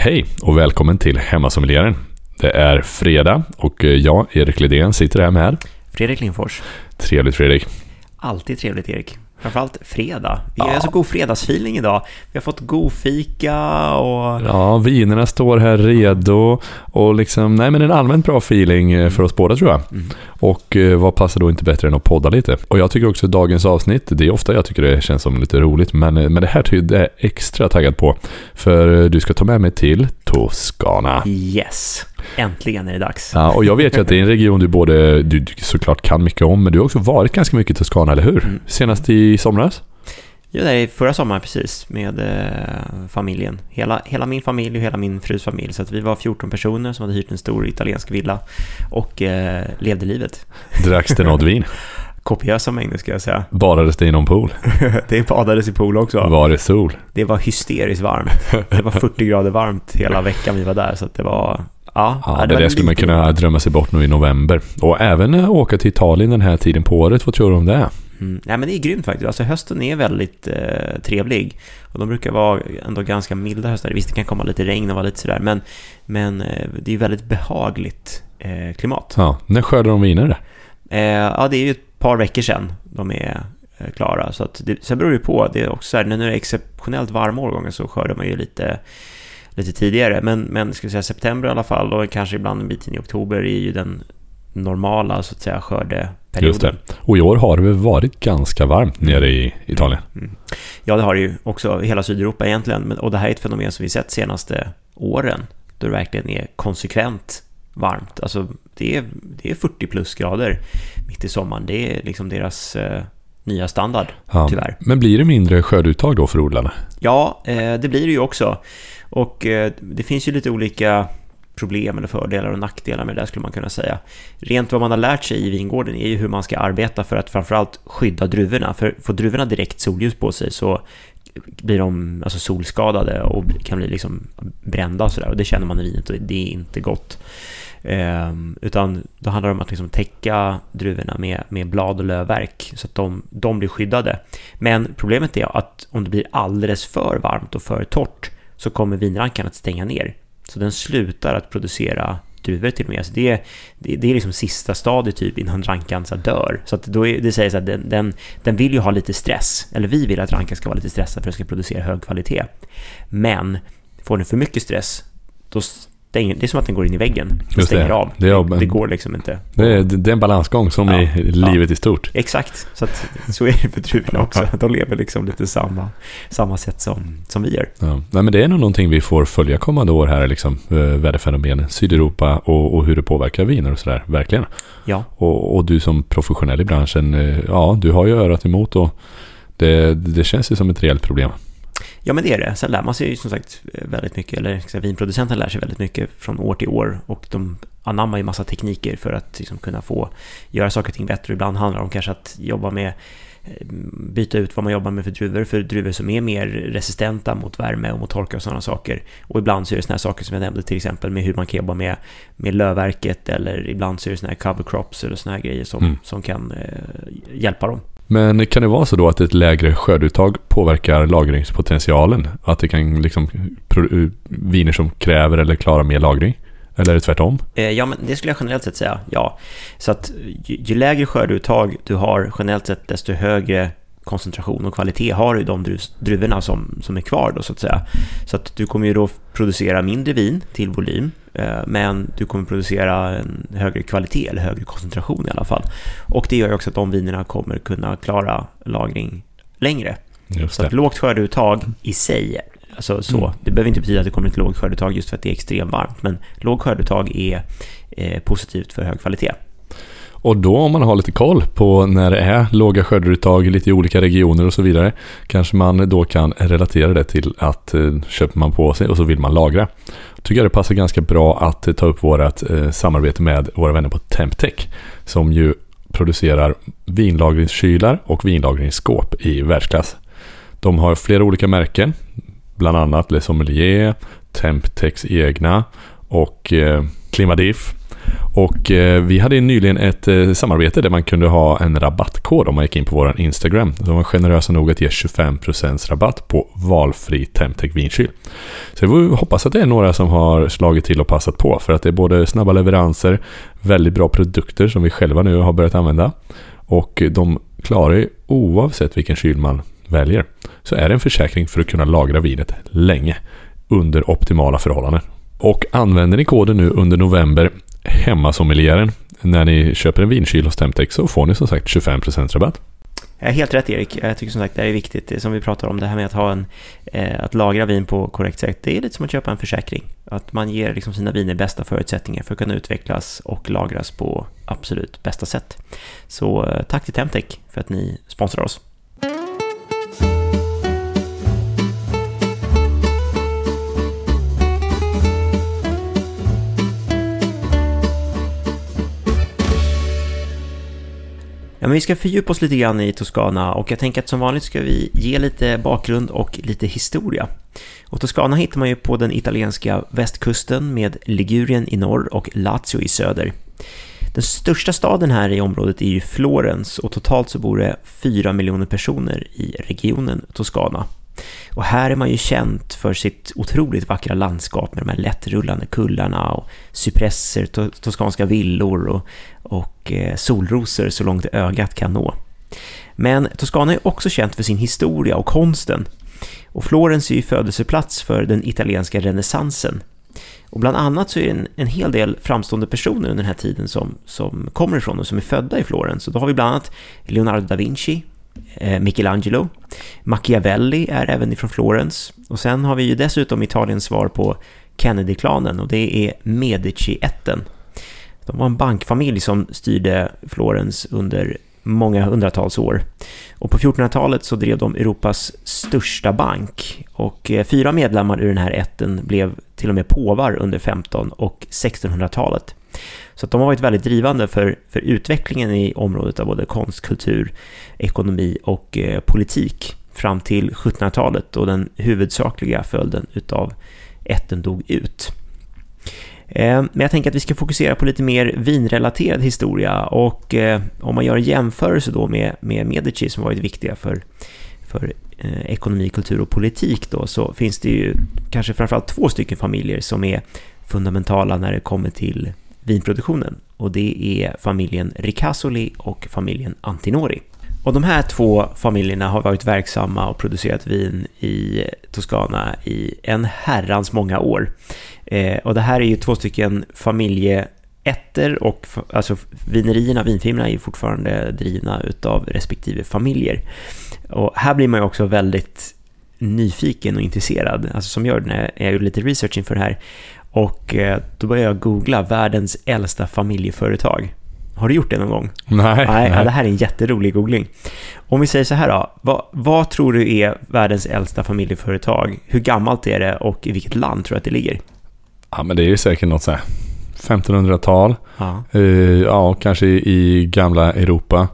Hej och välkommen till Hemmasommelieren. Det är fredag och jag, Erik Lidén, sitter här med Fredrik Lindfors. Trevligt Fredrik. Alltid trevligt Erik. Framförallt fredag. Vi har ja. så god fredagsfeeling idag. Vi har fått god fika och... Ja, vinerna står här redo och liksom, nej men en allmänt bra feeling eh, för oss båda tror jag. Mm. Och eh, vad passar då inte bättre än att podda lite? Och jag tycker också dagens avsnitt, det är ofta jag tycker det känns som lite roligt, men, eh, men det här tycker jag är extra taggad på. För du ska ta med mig till Toscana. Yes, äntligen är det dags. Ja, och jag vet ju att det är en region du både, du såklart kan mycket om, men du har också varit ganska mycket i Toscana, eller hur? Mm. Senast i somras? Ja, det är förra sommaren precis med eh, familjen. Hela, hela min familj och hela min frus familj. Så att vi var 14 personer som hade hyrt en stor italiensk villa och eh, levde livet. Dracks det något vin? Kopiösa mängder ska jag säga. Badades det i någon pool? det badades i pool också. Var det sol? Det var hysteriskt varmt. Det var 40 grader varmt hela veckan vi var där. Så att det var Ja, ja, det, det där skulle man kunna drömma sig bort nu i november. Och även åka till Italien den här tiden på året. Vad tror du om det? Mm. Ja, men det är grymt faktiskt. Alltså, hösten är väldigt eh, trevlig. Och de brukar vara ändå ganska milda höstar. Visst, det kan komma lite regn och vara lite sådär. Men, men eh, det är väldigt behagligt eh, klimat. Ja, när skördar de viner? Eh, ja, det är ju ett par veckor sedan de är eh, klara. Så att det, sen beror det på. Det är också så här, när det är exceptionellt varma årgångar så skördar man ju lite lite tidigare. Men, men ska säga september i alla fall och kanske ibland en bit in i oktober är ju den normala så att säga skördeperioden. Just det. Och i år har det varit ganska varmt nere i Italien? Mm. mm. Ja, det har det ju också hela Sydeuropa egentligen. Och det här är ett fenomen som vi sett senaste åren. Då det verkligen är konsekvent varmt. Alltså det är, det är 40 plusgrader mitt i sommaren. Det är liksom deras eh, nya standard, ja. tyvärr. Men blir det mindre skördeuttag då för odlarna? Ja, eh, det blir det ju också. Och eh, det finns ju lite olika problem eller fördelar och nackdelar med det där skulle man kunna säga. Rent vad man har lärt sig i vingården är ju hur man ska arbeta för att framförallt skydda druvorna. För får druvorna direkt solljus på sig så blir de alltså solskadade och kan bli liksom brända och sådär. Och det känner man i vinet och det är inte gott. Eh, utan då handlar det om att liksom täcka druvorna med, med blad och lövverk så att de, de blir skyddade. Men problemet är att om det blir alldeles för varmt och för torrt så kommer vinrankan att stänga ner. Så den slutar att producera druvor till och med. Så det, det, det är liksom sista stadiet typ innan rankan så dör. Så att då är, det sägs att den, den, den vill ju ha lite stress. Eller vi vill att rankan ska vara lite stressad för att den ska producera hög kvalitet. Men får den för mycket stress, då det är som att den går in i väggen och stänger det. av. Det, det, det, går liksom inte. Det är, det är en balansgång som ja, i livet ja, i stort. Exakt, så, att, så är det för druvorna också. De lever liksom lite samma, samma sätt som, som vi gör. Ja. Nej, men det är nog någonting vi får följa kommande år här, liksom, eh, väderfenomen, Sydeuropa och, och hur det påverkar viner och sådär, verkligen. Ja. Och, och du som professionell i branschen, eh, ja, du har ju örat emot och det, det känns ju som ett reellt problem. Ja, men det är det. Sen lär man sig ju som sagt väldigt mycket, eller säga, vinproducenten lär sig väldigt mycket från år till år och de anammar ju massa tekniker för att liksom kunna få göra saker och ting bättre. Ibland handlar det om kanske att jobba med eh, byta ut vad man jobbar med för druvor, för druvor som är mer resistenta mot värme och mot torka och sådana saker. Och ibland så är det sådana här saker som jag nämnde, till exempel med hur man kan jobba med, med lövverket eller ibland så är det sådana här cover crops eller sådana här grejer som, mm. som kan eh, hjälpa dem. Men kan det vara så då att ett lägre skördeuttag påverkar lagringspotentialen? Att det kan liksom eh, viner som kräver eller klarar mer lagring? Eller är det tvärtom? Eh, ja, men det skulle jag generellt sett säga, ja. Så att ju, ju lägre skördeuttag du har generellt sett, desto högre koncentration och kvalitet har du de druvorna som, som är kvar då så att säga. Så att du kommer ju då producera mindre vin till volym, men du kommer producera en högre kvalitet eller högre koncentration i alla fall. Och det gör ju också att de vinerna kommer kunna klara lagring längre. Så att lågt skördeuttag i sig, alltså så, mm. det behöver inte betyda att det kommer ett lågt skördeuttag just för att det är extremt varmt, men lågt skördeuttag är eh, positivt för hög kvalitet. Och då om man har lite koll på när det är låga skördeuttag i lite olika regioner och så vidare kanske man då kan relatera det till att eh, köper man på sig och så vill man lagra. Tycker jag det passar ganska bra att eh, ta upp vårt eh, samarbete med våra vänner på Temptech som ju producerar vinlagringskylar och vinlagringsskåp i världsklass. De har flera olika märken, bland annat Le Sommelier, Temptechs egna och eh, och eh, vi hade nyligen ett eh, samarbete där man kunde ha en rabattkod om man gick in på vår Instagram. De var generösa nog att ge 25% rabatt på valfri Temtec vinkyl. Så vi hoppas att det är några som har slagit till och passat på för att det är både snabba leveranser, väldigt bra produkter som vi själva nu har börjat använda och de klarar ju oavsett vilken kyl man väljer så är det en försäkring för att kunna lagra vinet länge under optimala förhållanden. Och använder ni koden nu under november, hemmasommelieren, när ni köper en vinkyl hos Temtex så får ni som sagt 25% rabatt. Jag helt rätt Erik. Jag tycker som sagt det är viktigt. Det som vi pratar om, det här med att, ha en, eh, att lagra vin på korrekt sätt. Det är lite som att köpa en försäkring. Att man ger liksom sina viner bästa förutsättningar för att kunna utvecklas och lagras på absolut bästa sätt. Så eh, tack till Temtec för att ni sponsrar oss. Ja, men vi ska fördjupa oss lite grann i Toscana och jag tänker att som vanligt ska vi ge lite bakgrund och lite historia. Och Toscana hittar man ju på den italienska västkusten med Ligurien i norr och Lazio i söder. Den största staden här i området är ju Florens och totalt så bor det 4 miljoner personer i regionen Toscana. Och här är man ju känt för sitt otroligt vackra landskap med de här lättrullande kullarna och cypresser, to toskanska villor och, och eh, solrosor så långt ögat kan nå. Men Toscana är också känt för sin historia och konsten. Och Florens är ju födelseplats för den italienska renässansen. Och bland annat så är det en, en hel del framstående personer under den här tiden som, som kommer ifrån och som är födda i Florens. Och då har vi bland annat Leonardo da Vinci, Eh, Michelangelo. Machiavelli är även ifrån Florens. Och sen har vi ju dessutom Italiens svar på Kennedy-klanen och det är Medici-ätten. De var en bankfamilj som styrde Florens under många hundratals år. Och på 1400-talet så drev de Europas största bank. Och eh, fyra medlemmar ur den här ätten blev till och med påvar under 1500 och 1600-talet. Så de har varit väldigt drivande för, för utvecklingen i området av både konst, kultur, ekonomi och eh, politik fram till 1700-talet och den huvudsakliga följden utav ätten dog ut. Eh, men jag tänker att vi ska fokusera på lite mer vinrelaterad historia och eh, om man gör en jämförelse då med, med Medici som varit viktiga för, för eh, ekonomi, kultur och politik då så finns det ju kanske framförallt två stycken familjer som är fundamentala när det kommer till vinproduktionen och det är familjen Ricasoli och familjen Antinori. Och de här två familjerna har varit verksamma och producerat vin i Toscana i en herrans många år. Eh, och det här är ju två stycken familjeätter och alltså vinerierna, vinfirmorna är ju fortfarande drivna utav respektive familjer. Och här blir man ju också väldigt nyfiken och intresserad, alltså som gör när jag gjorde lite research inför det här. Och eh, då började jag googla världens äldsta familjeföretag. Har du gjort det någon gång? Nej. Nej, Ja, det här är en jätterolig googling. Om vi säger så här då, vad, vad, tror du är världens äldsta familjeföretag? Hur gammalt är det och i vilket land tror du att det ligger? Ja, men det är ju säkert något så här 1500-tal. Ja. Uh, ja, kanske i gamla Europa.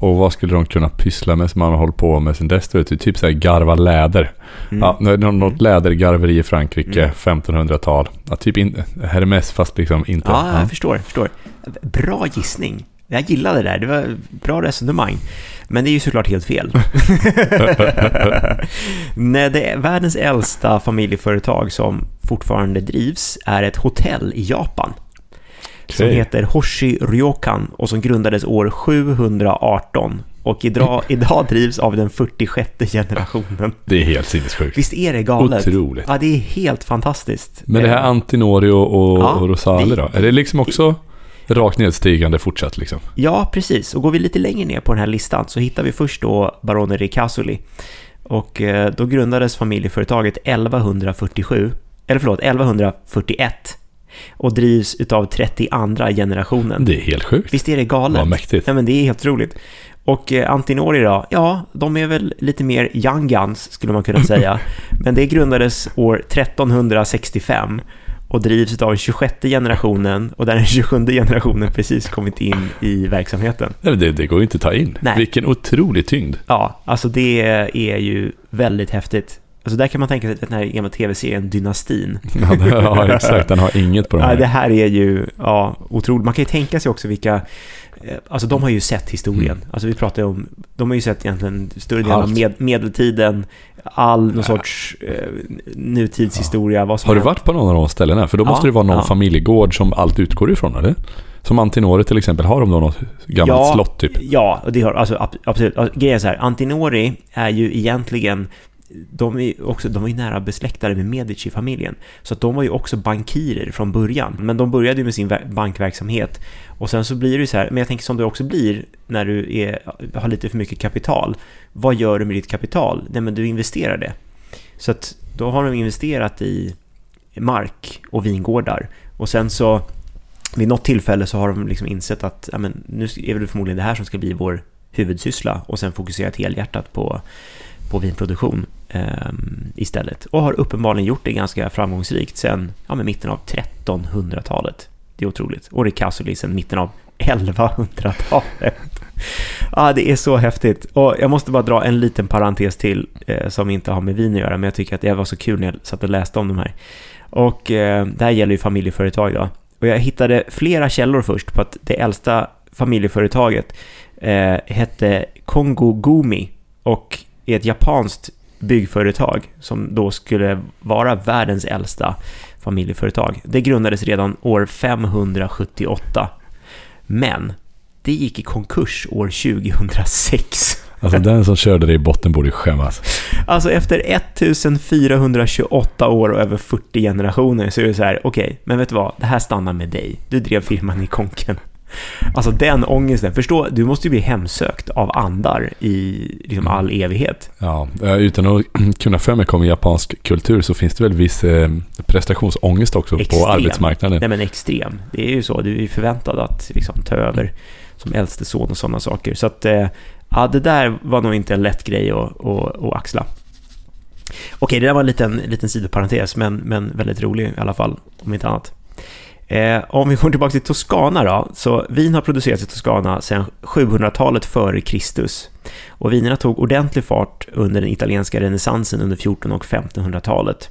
Och vad skulle de kunna pyssla med som man har hållit på med sen dess? Vet du, typ såhär garva läder. Mm. Ja, något lädergarveri i Frankrike, mm. 1500-tal. Ja, typ in, Hermes fast liksom inte. Ja, jag ja. förstår, förstår. Bra gissning. Jag gillade det där, det var bra resonemang. Men det är ju såklart helt fel. Nej, det är världens äldsta familjeföretag som fortfarande drivs är ett hotell i Japan. Okay. Som heter Hoshi Ryokan och som grundades år 718 och idag, idag drivs av den 46 generationen. Det är helt sinnessjukt. Visst är det galet? Otroligt. Ja, det är helt fantastiskt. Men det här Antinori och, ja, och Rosale då? Är det liksom också rakt nedstigande fortsatt liksom? Ja, precis. Och går vi lite längre ner på den här listan så hittar vi först då Barone Ricasoli. Och eh, då grundades familjeföretaget 1147, eller förlåt, 1141 och drivs utav 32 generationen. Det är helt sjukt. Visst är det galet? Vad mäktigt. Ja, men det är helt roligt. Och eh, Antinori då, ja, de är väl lite mer young guns skulle man kunna säga. men det grundades år 1365 och drivs av 26 generationen och där den 27 generationen precis kommit in i verksamheten. Nej, det, det går ju inte att ta in. Nej. Vilken otrolig tyngd. Ja, alltså det är ju väldigt häftigt. Alltså där kan man tänka sig den här gamla tv-serien Dynastin. Ja, det, ja, exakt. Den har inget på de Ja, här. det här är ju ja, otroligt. Man kan ju tänka sig också vilka... eh, Alltså de har ju sett historien. Mm. Alltså vi pratar om... De har ju sett egentligen större delen av med, medeltiden, all någon sorts eh, nutidshistoria. Vad som Har du varit på någon av de ställena? För då Ja, måste det vara någon ja. familjegård som allt utgår ifrån, eller? Som Antinori till exempel, har de då något gammalt Ja. slott typ? Ja, det har alltså ab- absolut. Alltså, grejen är så här, Antinori är ju egentligen de är också, de var ju nära besläktade med Medici-familjen. Så att de var ju också bankirer från början. Men de började ju med sin bankverksamhet. Och sen så blir det ju så här, men jag tänker som det också blir när du är, har lite för mycket kapital. Vad gör du med ditt kapital? Nej men du investerar det. Så att då har de investerat i mark och vingårdar. Och sen så vid något tillfälle så har de liksom insett att ja, men, nu är det förmodligen det här som ska bli vår huvudsyssla och sen fokuserat helhjärtat på, på vinproduktion Ehm, istället. Och har uppenbarligen gjort det ganska framgångsrikt sen ja, mitten av 1300-talet. Det är otroligt. Och Ricasoli sen mitten av 1100-talet. Ja, det är så häftigt. Och jag måste bara dra en liten parentes till eh, som inte har med vin att göra, men jag tycker att det var så kul när jag satt och läste om de här. Och eh, det här gäller ju familjeföretag då. Och jag hittade flera källor först på att det äldsta familjeföretaget eh, hette Kongo Gumi och är ett japanskt byggföretag som då skulle vara världens äldsta familjeföretag. Det grundades redan år 578. Men det gick i konkurs år 2006. Alltså den som körde det i botten borde skämmas. Alltså efter 1428 år och över 40 generationer så är det så här, okej, men vet du vad, det här stannar med dig. Du drev firman i konken. Alltså den ångesten, förstå, du måste ju bli hemsökt av andar i liksom all evighet. Ja, eh, utan att kunna för mycket om japansk kultur så finns det väl viss eh, prestationsångest också Extrem. på arbetsmarknaden. Nej men extrem. Det är ju så, du är ju förväntad att liksom, ta över som äldste son och sådana saker. Så att, eh, ja, det där var nog inte en lätt grej att, att, att axla. Okej, det där var en liten, liten sidoparentes, men, men väldigt rolig i alla fall, om inte annat. Eh, om vi går tillbaka till Toscana då, så vin har producerats i Toscana sedan 700-talet före Kristus. Och vinerna tog ordentlig fart under den italienska renässansen under 1400 och 1500-talet.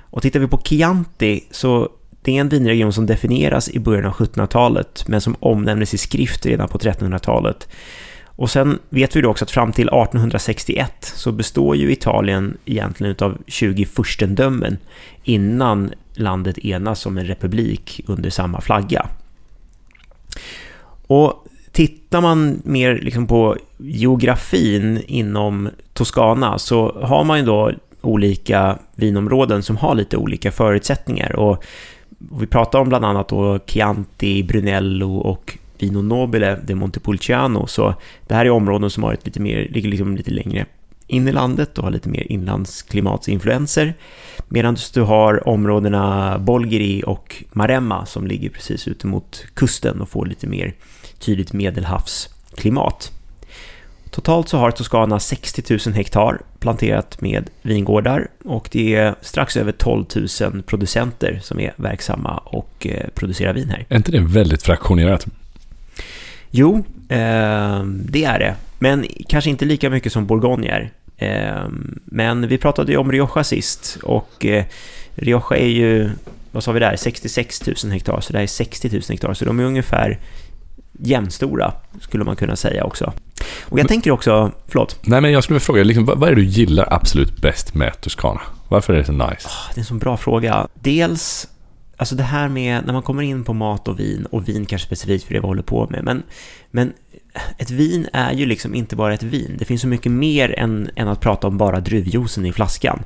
Och tittar vi på Chianti så det är en vinregion som definieras i början av 1700-talet men som omnämndes i skrift redan på 1300-talet. Och sen vet vi då också att fram till 1861 så består ju Italien egentligen utav 20 furstendömen innan landet enas som en republik under samma flagga. Och tittar man mer liksom på geografin inom Toscana så har man ju då olika vinområden som har lite olika förutsättningar. Och vi pratar om bland annat då Chianti, Brunello och Vino Nobile de Montepulciano. Så det här är områden som har ett lite mer, ligger liksom lite längre in i landet och har lite mer inlandsklimatsinfluenser. Medan du har områdena Bolgeri och Maremma som ligger precis ute mot kusten och får lite mer tydligt medelhavsklimat. Totalt så har Toscana 60 000 hektar planterat med vingårdar och det är strax över 12 000 producenter som är verksamma och eh, producerar vin här. Är inte det väldigt fraktionerat? Jo, eh, det är det. Men kanske inte lika mycket som Bourgogne är. Eh, men vi pratade ju om Rioja sist och eh, Rioja är ju, vad sa vi där, 66 000 hektar, så det här är 60 000 hektar, så de är ungefär jämnstora, skulle man kunna säga också. Och jag Men- tänker också, förlåt, Nej, men jag skulle vilja fråga, liksom, vad, vad är det du gillar absolut bäst med Toscana? Varför är det så nice? det är en så bra fråga. Dels, alltså det här med när man kommer in på mat och vin, och vin kanske specifikt för det vi håller på med, men, men ett vin är ju liksom inte bara ett vin. Det finns så mycket mer än, än att prata om bara druvjuicen i flaskan.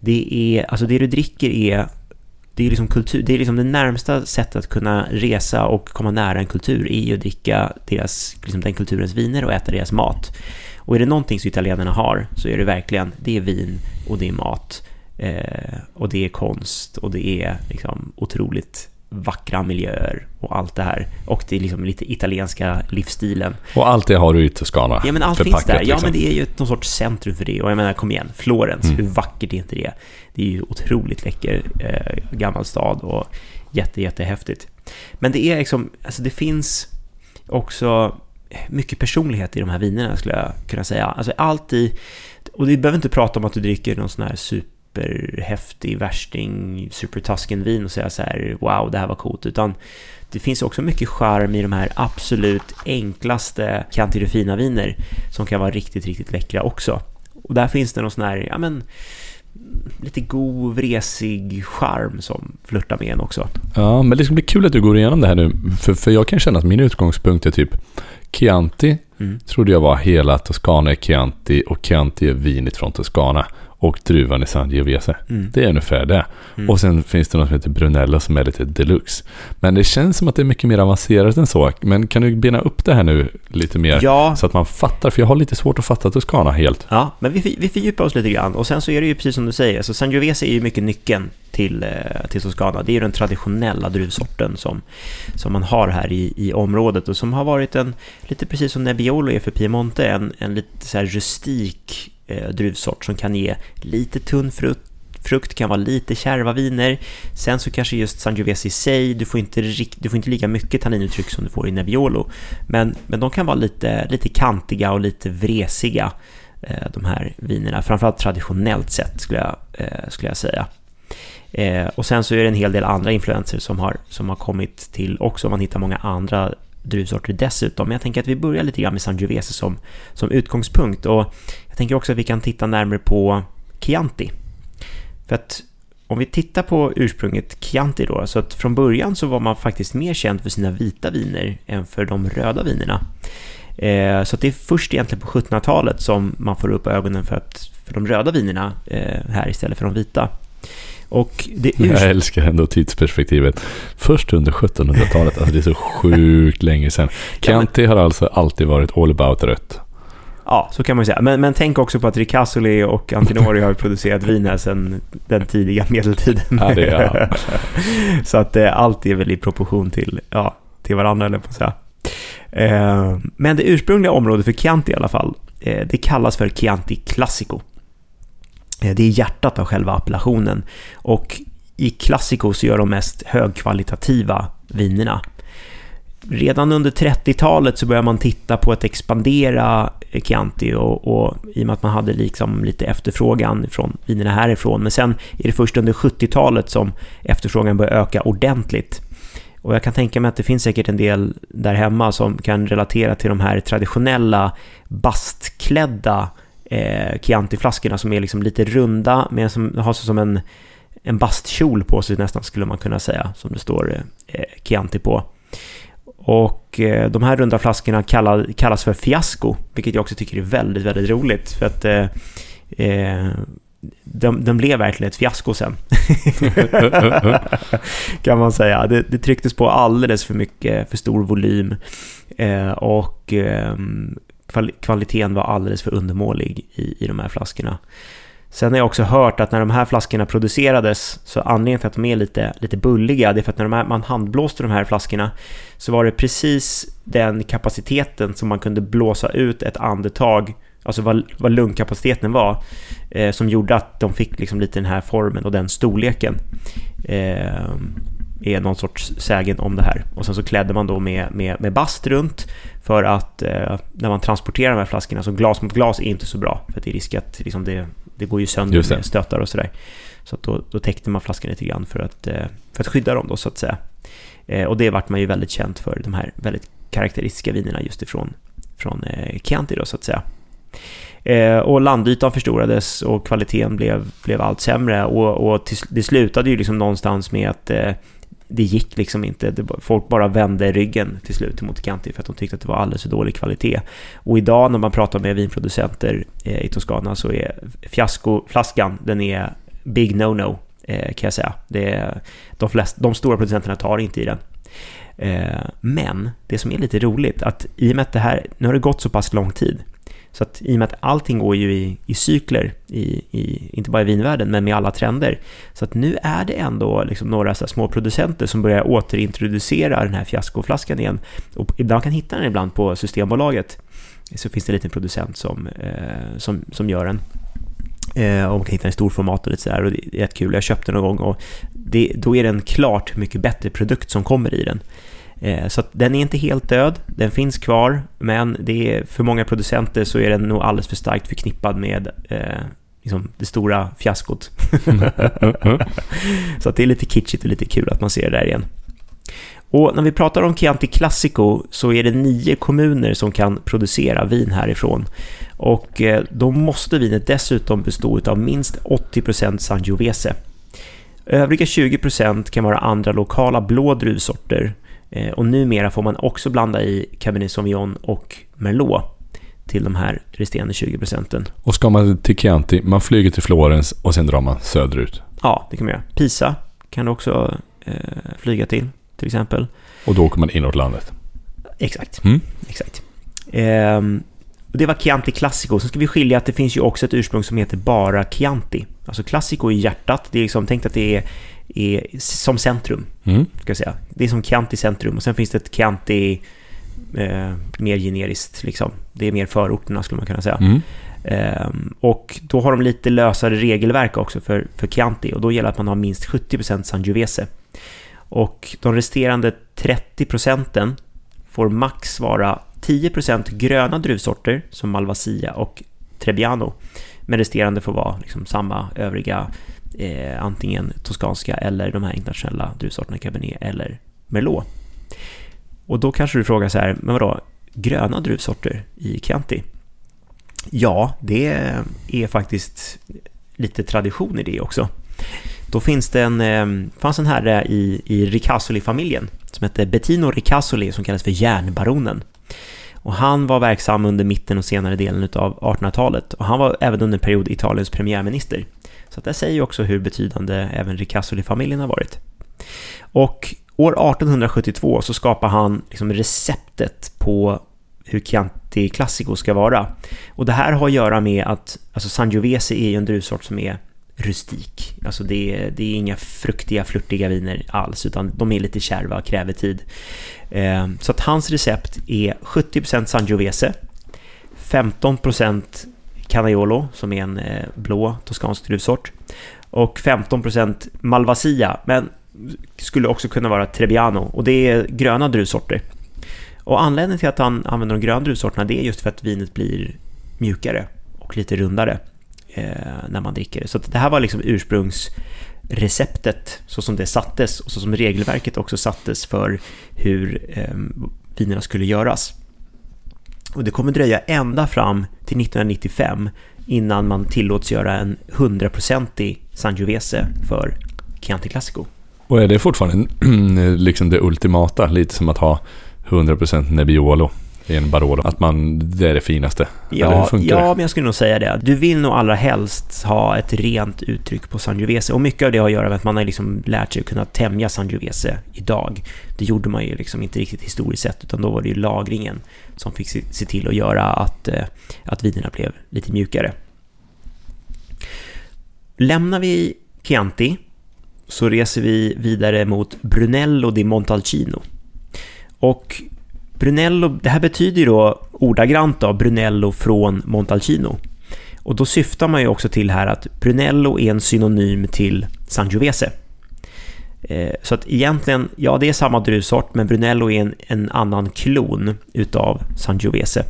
Det är, alltså det du dricker är det är liksom kultur, det är liksom det närmsta sättet att kunna resa och komma nära en kultur är ju att dricka deras, liksom den kulturens viner och äta deras mat. Och är det någonting som italienarna har så är det verkligen, det är vin och det är mat. Eh, och det är konst och det är liksom otroligt vackra miljöer och allt det här. Och det är liksom lite italienska livsstilen. Och allt det har du i Toscana Ja men allt finns där. Ja liksom. men det är ju någon sorts centrum för det. Och jag menar kom igen, Florens, Mm. hur vackert är inte det? Det är ju otroligt läcker eh, gammal stad och jätte jättehäftigt. Men det är liksom, alltså det finns också mycket personlighet i de här vinerna skulle jag kunna säga. Alltså allt i, och vi behöver inte prata om att du dricker någon sån här superhäftig värsting, super Tusken-vin och säga så här wow, det här var coolt, utan det finns också mycket charm i de här absolut enklaste Chianti Rufina viner som kan vara riktigt, riktigt läckra också. Och där finns det någon sån här, ja men lite god, vresig charm som flörtar med en också. Ja, men det ska bli kul att du går igenom det här nu. För, för jag kan känna att min utgångspunkt är typ Chianti mm. trodde jag var hela Toscana Chianti och Chianti är vinet från Toscana och druvan i Sangiovese. Mm. Det är ungefär det. Mm. Och sen finns det något som heter Brunello som är lite deluxe. Men det känns som att det är mycket mer avancerat än så. Men kan du bena upp det här nu lite mer? Ja. Så att man fattar, för jag har lite svårt att fatta Toscana helt. Ja, men vi, vi fördjupar oss lite grann. Och sen så är det ju precis som du säger, alltså Sangiovese är ju mycket nyckeln till, eh, till Toscana. Det är ju den traditionella druvsorten som, som man har här i, i området och som har varit en, lite precis som Nebbiolo är för Piemonte, en, en lite så här rustik Eh, druvsort som kan ge lite tunn frukt, frukt kan vara lite kärva viner. Sen så kanske just Sangiovese i sig, du får inte, du får inte lika mycket tanninuttryck som du får i Nebbiolo. Men, men de kan vara lite, lite kantiga och lite vresiga, eh, de här vinerna. Framförallt traditionellt sett skulle jag, eh, skulle jag säga. Eh, och sen så är det en hel del andra influenser som har, som har kommit till också. Man hittar många andra druvsorter dessutom. Men jag tänker att vi börjar lite grann med Sangiovese som, som utgångspunkt. Och jag tänker också att vi kan titta närmare på Chianti. För att om vi tittar på ursprunget Chianti då, så att från början så var man faktiskt mer känd för sina vita viner än för de röda vinerna. Eh, så att det är först egentligen på 1700-talet som man får upp ögonen för, att, för de röda vinerna eh, här istället för de vita. Och det Jag älskar ändå tidsperspektivet. Först under 1700-talet, alltså det är så sjukt länge sedan. Chianti har alltså alltid varit all about rött. Ja, så kan man ju säga. Men, men tänk också på att Ricasoli och Antinori har producerat vin här sedan den tidiga medeltiden. Ja, det är, så att eh, allt är väl i proportion till, ja, till varandra, eller på att säga. Eh, men det ursprungliga området för Chianti i alla fall, eh, det kallas för Chianti Classico. Eh, det är hjärtat av själva appellationen. Och i Classico så gör de mest högkvalitativa vinerna. Redan under 30-talet så börjar man titta på att expandera Chianti och, och i och med att man hade liksom lite efterfrågan från vinerna härifrån. Men sen är det först under 70-talet som efterfrågan börjar öka ordentligt. Och jag kan tänka mig att det finns säkert en del där hemma som kan relatera till de här traditionella bastklädda eh, Chianti-flaskorna som är liksom lite runda, men som har så som en, en bastkjol på sig nästan skulle man kunna säga, som det står eh, Chianti på. Och eh, de här runda flaskorna kallar, kallas för fiasko, vilket jag också tycker är väldigt, väldigt roligt. För att eh, eh de, de blev verkligen ett fiasko sen. kan man säga. Det, det trycktes på alldeles för mycket, för stor volym. Eh, och eh, kvaliteten var alldeles för undermålig i, i de här flaskorna. Sen har jag också hört att när de här flaskorna producerades, så anledningen till att de är lite, lite bulliga, det är för att när här, man handblåste de här flaskorna så var det precis den kapaciteten som man kunde blåsa ut ett andetag, alltså vad, vad lungkapaciteten var, eh, som gjorde att de fick liksom lite den här formen och den storleken. Eh, är någon sorts sägen om det här. Och sen så klädde man då med, med, med bast runt för att eh, när man transporterar de här flaskorna så glas mot glas är inte så bra för att det är risk att liksom det, det går ju sönder med stötar och sådär. Så att då, då täckte man flaskan lite grann för att, eh, för att skydda dem då så att säga. Eh, och det vart man ju väldigt känt för, de här väldigt karaktäristiska vinerna just ifrån från eh, Chianti då så att säga. Eh, och landytan förstorades och kvaliteten blev, blev allt sämre och, och till, det slutade ju liksom någonstans med att eh, det gick liksom inte. Det, folk bara vände ryggen till slut mot Chianti för att de tyckte att det var alldeles för dålig kvalitet. Och idag när man pratar med vinproducenter eh, i Toscana så är fiaskoflaskan, den är big no-no eh, kan jag säga. Det är, de, flest, de stora producenterna tar inte i den. Eh, men det som är lite roligt att i och med att det här, nu har det gått så pass lång tid så att i och med att allting går ju i, i cykler, i, i, inte bara i vinvärlden, men med alla trender. Så att nu är det ändå liksom några så små producenter som börjar återintroducera den här fiaskoflaskan igen. Och ibland kan hitta den ibland på Systembolaget. Så finns det en liten producent som, eh, som, som gör den. Eh, och man kan hitta den i storformat och lite sådär. Och det är kul. Jag köpte den någon gång och det, då är det en klart mycket bättre produkt som kommer i den. Eh, så att den är inte helt död, den finns kvar, men det är, för många producenter så är den nog alldeles för starkt förknippad med eh, liksom det stora fiaskot. så att det är lite kitschigt och lite kul att man ser det där igen. Och när vi pratar om Chianti Classico så är det nio kommuner som kan producera vin härifrån. Och eh, då måste vinet dessutom bestå av minst 80% Sangiovese. Övriga 20% kan vara andra lokala blå druvsorter och numera får man också blanda i Cabernet Sauvignon och Merlot till de här resterande 20%. Och ska man till Chianti, man flyger till Florens och sen drar man söderut? Ja, det kan man göra. Pisa kan du också eh, flyga till, till exempel. Och då åker man inåt landet? Exakt, mm. exakt. Eh, det var Chianti Classico. Sen ska vi skilja att det finns ju också ett ursprung som heter bara Chianti. Alltså Classico är hjärtat. Det är liksom, tänk att det är, är som centrum. Mm. Ska säga. Det är som Chianti centrum och sen finns det ett Chianti eh, mer generiskt. Liksom. Det är mer förorterna skulle man kunna säga. Mm. Eh, och då har de lite lösare regelverk också för, för Chianti och då gäller att man har minst 70% Sangiovese. Och de resterande 30 procenten får max vara 10% gröna druvsorter som Malvasia och Trebbiano. Men resterande får vara liksom samma övriga, eh, antingen toskanska eller de här internationella druvsorterna Cabernet eller Merlot. Och då kanske du frågar så här, men vadå, gröna druvsorter i Chianti? Ja, det är faktiskt lite tradition i det också. Då finns det en, eh, fanns en herre i, i Ricasoli-familjen som hette Bettino Ricasoli som kallas för järnbaronen. Och han var verksam under mitten och senare delen av 1800-talet och han var även under en period Italiens premiärminister. Så det säger ju också hur betydande även Ricasoli-familjen har varit. Och år 1872 så skapar han liksom receptet på hur Chianti Classico ska vara. Och det här har att göra med att alltså Sangiovese är ju en druvsort som är rustik. Alltså det är, det är inga fruktiga, flörtiga viner alls, utan de är lite kärva och kräver tid. Eh, så att hans recept är 70% Sangiovese, 15% Canaiolo, som är en eh, blå toskansk druvsort, och 15% Malvasia, men skulle också kunna vara Trebbiano, och det är gröna druvsorter. Och anledningen till att han använder de gröna druvsorterna, det är just för att vinet blir mjukare och lite rundare eh, när man dricker det. Så det här var liksom ursprungsreceptet så som det sattes och så som regelverket också sattes för hur eh, vinerna skulle göras. Och det kommer dröja ända fram till 1995 innan man tillåts göra en 100% Sangiovese för Chianti Classico. Och är det fortfarande liksom det ultimata, lite som att ha 100% Nebbiolo? I en Barolo. Att man, det är det finaste. Ja, ja men jag skulle nog säga det. Du vill nog allra helst ha ett rent uttryck på Sangiovese. Och mycket av det har att göra med att man har liksom lärt sig att kunna tämja Sangiovese idag. Det gjorde man ju liksom inte riktigt historiskt sett, utan då var det ju lagringen som fick se till att göra att, eh, att vinerna blev lite mjukare. Lämnar vi Chianti så reser vi vidare mot Brunello di Montalcino. Och Brunello, det här betyder ju då ordagrant då, Brunello från Montalcino. Och då syftar man ju också till här att Brunello är en synonym till Sangiovese. Eh, så att egentligen, ja det är samma druvsort, men Brunello är en, en annan klon utav Sangiovese.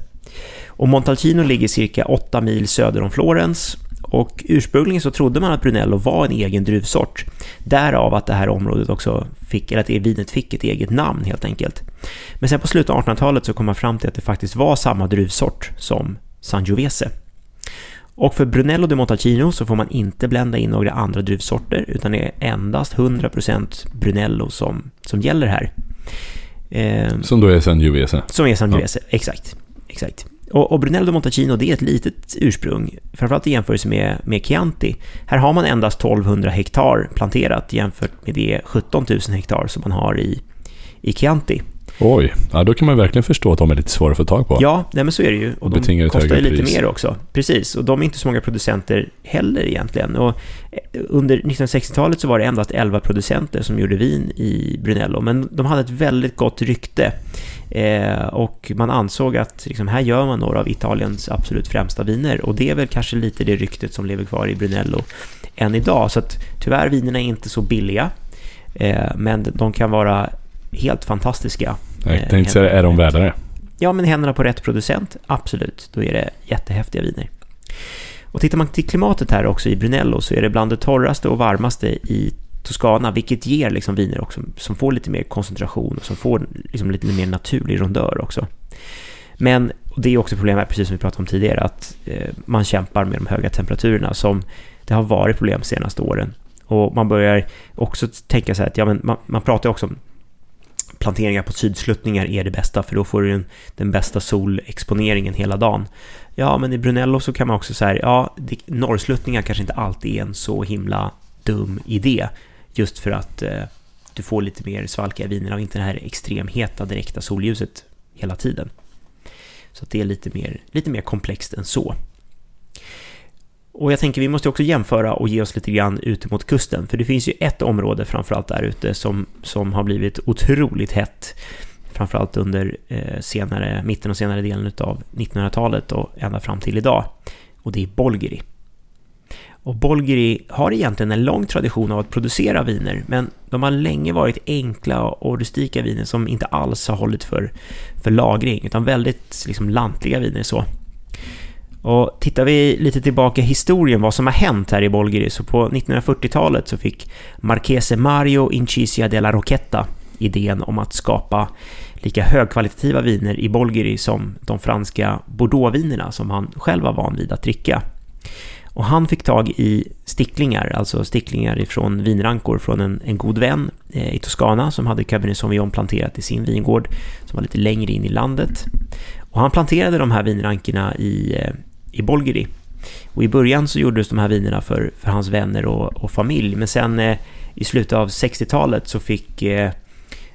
Och Montalcino ligger cirka 8 mil söder om Florens och ursprungligen så trodde man att Brunello var en egen druvsort. Därav att det här området också fick, eller att vinet fick ett eget namn helt enkelt. Men sen på slutet av 1800-talet så kom man fram till att det faktiskt var samma druvsort som Sangiovese. Och för Brunello de Montalcino så får man inte blända in några andra druvsorter utan det är endast 100% Brunello som, som gäller här. Eh, som då är Sangiovese? Som är Sangiovese, ja. exakt. exakt. Och, och Brunello Montalcino det är ett litet ursprung, framförallt i jämförelse med, med Chianti. Här har man endast 1200 hektar planterat jämfört med de 17 000 hektar som man har i, i Chianti. Oj, ja, då kan man verkligen förstå att de är lite svåra att få tag på. Ja, nej, men så är det ju. Och, och de kostar ju lite pris. mer också. Precis, och de är inte så många producenter heller egentligen. Och eh, under 1960-talet så var det endast 11 producenter som gjorde vin i Brunello, men de hade ett väldigt gott rykte. Eh, och man ansåg att liksom, här gör man några av Italiens absolut främsta viner. Och det är väl kanske lite det ryktet som lever kvar i Brunello än idag. Så att tyvärr, vinerna är inte så billiga. Eh, men de kan vara helt fantastiska. Jag eh, tänkte säga, är de värda det? Ja, men händerna på rätt producent, absolut. Då är det jättehäftiga viner. Och tittar man till klimatet här också i Brunello så är det bland det torraste och varmaste i Toscana, vilket ger liksom viner också som får lite mer koncentration och som får liksom lite mer naturlig rondör också. Men det är också problemet, precis som vi pratade om tidigare, att eh, man kämpar med de höga temperaturerna som det har varit problem de senaste åren. Och man börjar också tänka så här att ja, men man, man pratar också om planteringar på sydsluttningar är det bästa, för då får du den, den bästa solexponeringen hela dagen. Ja, men i Brunello så kan man också säga, ja, norrsluttningar kanske inte alltid är en så himla dum idé, just för att eh, du får lite mer svalka i vinerna och inte det här extremheta direkta solljuset hela tiden. Så det är lite mer, lite mer komplext än så. Och jag tänker vi måste också jämföra och ge oss lite grann ute mot kusten. För det finns ju ett område framförallt där ute som, som har blivit otroligt hett. Framförallt under eh, senare, mitten och senare delen av 1900-talet och ända fram till idag. Och det är Bolgeri. Och Bolgeri har egentligen en lång tradition av att producera viner, men de har länge varit enkla och rustika viner som inte alls har hållit för, för lagring, utan väldigt liksom, lantliga viner så. Och tittar vi lite tillbaka i historien, vad som har hänt här i Bolgeri, så på 1940-talet så fick Marchese Mario Incisia della Rocchetta idén om att skapa lika högkvalitativa viner i Bolgeri som de franska Bordeauxvinerna som han själv var van vid att dricka. Och han fick tag i sticklingar, alltså sticklingar ifrån vinrankor från en, en god vän eh, i Toscana som hade Cabernet Sauvignon planterat i sin vingård som var lite längre in i landet. Och han planterade de här vinrankorna i, eh, i Bolgeri. Och i början så gjordes de här vinerna för, för hans vänner och, och familj, men sen eh, i slutet av 60-talet så fick eh,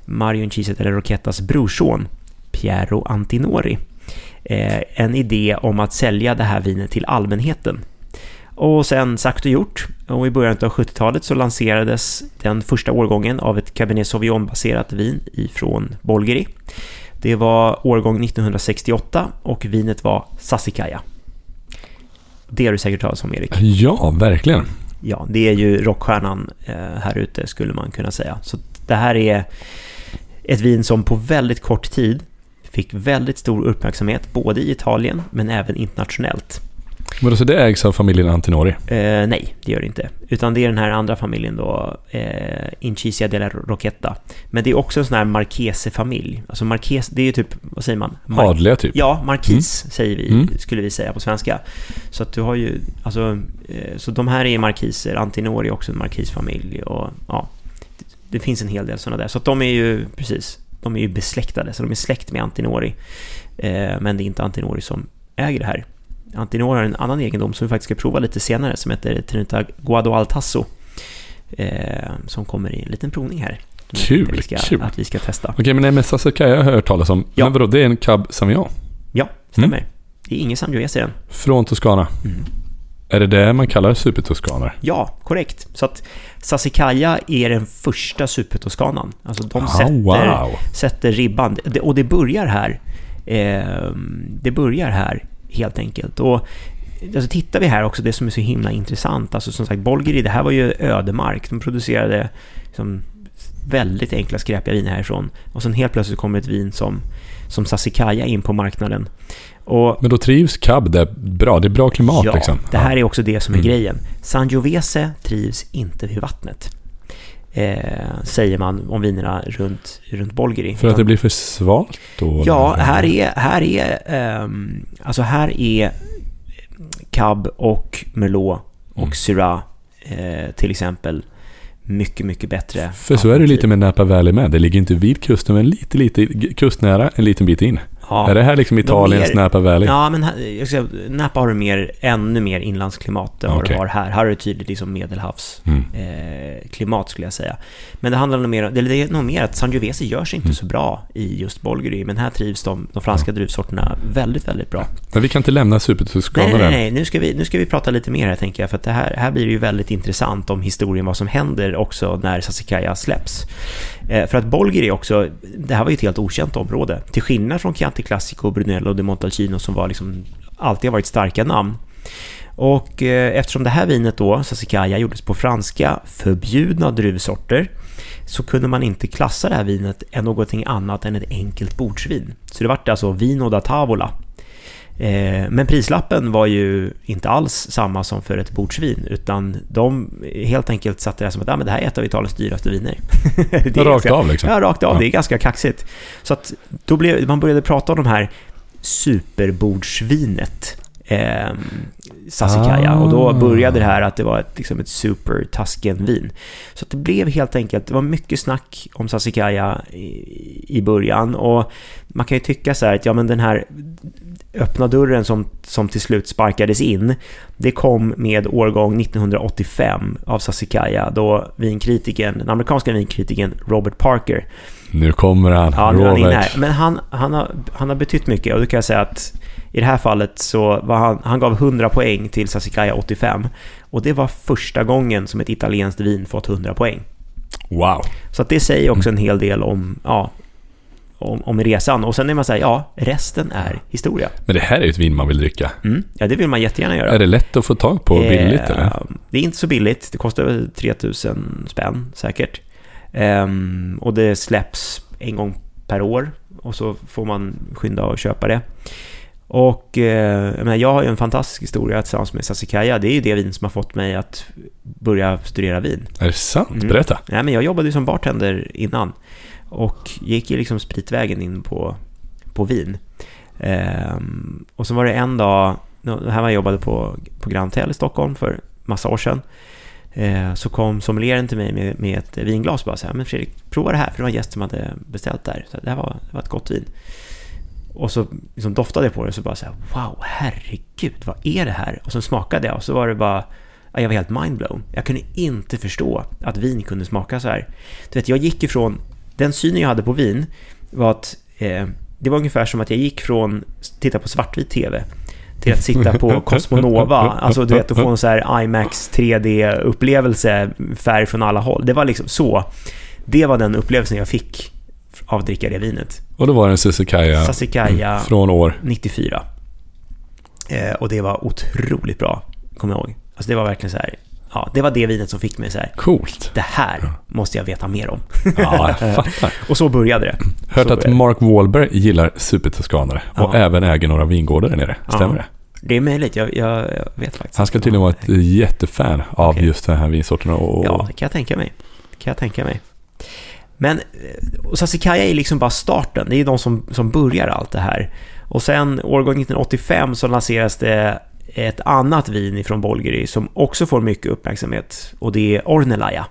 Marion Chiset eller Rocchettas brorson Piero Antinori eh, en idé om att sälja det här vinet till allmänheten. Och sen sagt och gjort, och i början av 70-talet så lanserades den första årgången av ett Cabernet Sauvignon-baserat vin ifrån Bolgeri. Det var årgång 1968 och vinet var Sassicaia. Det har du säkert talat om, Erik. Ja, verkligen. Ja, det är ju rockstjärnan eh, här ute, skulle man kunna säga. Så det här är ett vin som på väldigt kort tid fick väldigt stor uppmärksamhet, både i Italien men även internationellt. Men så det ägs av familjen Antinori? Eh, nej, det gör det inte. Utan det är den här andra familjen då, eh, Incisia della Rocchetta. Men det är också en sån här Marchese-familj. Alltså Marchese, det är ju typ, vad säger man? Mar Adliga typ? Ja, Marquis mm. säger vi, mm. skulle vi säga på svenska. Så att du har ju, alltså, eh, så de här är markiser, Antinori är också en markisfamilj och ja, det, det finns en hel del sådana där. Så att de är ju, precis, de är ju besläktade, så de är släkt med Antinori. Eh, men det är inte Antinori som äger det här. Antinor har en annan egendom som vi faktiskt ska prova lite senare som heter Trinita Guado Altasso. Eh, som kommer i en liten provning här. Kul, ska, kul. Att vi ska testa. Okej, men MSA kan jag höra talas om. Ja. Men vadå, det är en Cab Sauvignon? Ja, stämmer. Mm. Det är ingen Sangiovese i den. Från Toscana? Mm. Är det det man kallar supertoscaner? Ja, korrekt. Så att Sassicaia är den första supertoscanan. Alltså de oh, sätter, wow. sätter ribban. Och det börjar här. Eh, det börjar här helt enkelt. Och alltså, tittar vi här också, det som är så himla intressant, alltså som sagt, Bolgeri, det här var ju ödemark. De producerade liksom, väldigt enkla skräpiga viner härifrån. Och sen helt plötsligt kommer ett vin som, som Sassicaia in på marknaden. Och, Men då trivs Cab där bra? Det är bra klimat ja, liksom? det här är också det som är mm. grejen. Sangiovese trivs inte vid vattnet. Eh, säger man om vinerna runt, runt Bolgeri. För att det blir för svalt då? Ja, här är, här är, eh, alltså här är Cab och Merlot och mm. Syrah eh, till exempel mycket, mycket bättre. För så är det lite med Napa Valley med. Det ligger inte vid kusten, men lite, lite kustnära, en liten bit in. Ja, är det här liksom Italiens mer, Napa Valley? Ja, men jag ska, Napa har du mer, ännu mer inlandsklimat än okay. vad du har här. Här har du tydligt liksom medelhavsklimat mm. eh, skulle jag säga. Men det handlar nog mer, det är nog mer att Sangiovese görs inte mm. så bra i just Bolgeri, men här trivs de, de franska ja. druvsorterna väldigt, väldigt bra. Men vi kan inte lämna supertuskarna Nej, nej, nej, nu ska, vi, nu ska vi prata lite mer här tänker jag, för att det här, här blir det ju väldigt intressant om historien, vad som händer också när Sassicaia släpps. Eh, för att Bolgeri också, det här var ju ett helt okänt område. Till skillnad från Chianti Classico, Brunello och de Montalcino som var liksom, alltid har varit starka namn. Och eh, eftersom det här vinet då, Sassicaia, gjordes på franska förbjudna druvsorter så kunde man inte klassa det här vinet än någonting annat än ett enkelt bordsvin. Så det vart alltså vino da tavola. Eh, men prislappen var ju inte alls samma som för ett bordsvin, utan de helt enkelt satte det som att ah, men det här är ett av Italiens dyraste viner. det är rakt ganska, av liksom? Ja, rakt av. Ja. Det är ganska kaxigt. Så att då blev, man började prata om de här superbordsvinet. Eh, Sassicaia. Ah. Och då ah. började det här att det var ett, liksom ett super Tusken-vin. Så det blev helt enkelt, det var mycket snack om Sassicaia i, i början. Och man kan ju tycka så här att ja men den här öppna dörren som, som till slut sparkades in, det kom med årgång 1985 av Sassicaia då vinkritikern, den amerikanska vinkritikern Robert Parker. Nu kommer han, ja, nu Robert. Han här. Men han, han, har, han har betytt mycket och då kan jag säga att i det här fallet så var han, han gav 100 poäng till Sassicaia 85 och det var första gången som ett italienskt vin fått 100 poäng. Wow. Så att det säger också en hel del om, ja, om, om resan. Och sen är man säger ja, resten är historia. Men det här är ju ett vin man vill dricka. Mm, ja, det vill man jättegärna göra. Är det lätt att få tag på billigt eh, eller? Det är inte så billigt. Det kostar 3000 spänn säkert. Um, och det släpps en gång per år och så får man skynda och köpa det. Och eh, jag har ju en fantastisk historia tillsammans med Sassicaia. Det är ju det vin som har fått mig att börja studera vin. Är det sant? Mm. Berätta. Nej, men jag jobbade ju som bartender innan. Och gick ju liksom spritvägen in på, på vin. Ehm, och så var det en dag, det här var jag jobbade på, på Grand Hotel i Stockholm för massa år sedan. Eh, så kom sommelieren till mig med, med ett vinglas och bara så här, men Fredrik, prova det här, för det var en gäst som hade beställt där. Så det här var, det var ett gott vin. Och så liksom doftade jag på det och så bara så här, wow, herregud, vad är det här? Och så smakade jag och så var det bara, jag var helt mindblown. Jag kunde inte förstå att vin kunde smaka så här. Du vet, jag gick ifrån den synen jag hade på vin var att eh, det var ungefär som att jag gick från att titta på svartvit tv till att sitta på Cosmonova, alltså du vet att få en så här IMAX 3D-upplevelse, färg från alla håll. Det var liksom så. Det var den upplevelsen jag fick av att dricka det vinet. Och då var det en Sassicaia, Sassicaia från år? 94. Eh, och det var otroligt bra, kommer jag ihåg. Alltså det var verkligen så här, ja, det var det vinet som fick mig så här. Coolt. Det här måste jag veta mer om. Ja, jag fattar. och så började det. Hört att Mark Wahlberg gillar supertoskanare ja. och även äger några vingårdar där nere. Stämmer ja. det? Det är möjligt, jag, jag, vet faktiskt Han ska tydligen vara ett jättefan av okay. just den här vinsorterna. Och... Ja, det kan jag tänka mig. Det kan jag tänka mig. Men eh, och Sassicaia är liksom bara starten, det är de som, som börjar allt det här. Och sen årgång 1985 så lanseras det ett annat vin ifrån Bolgeri som också får mycket uppmärksamhet och det är Ornelaja.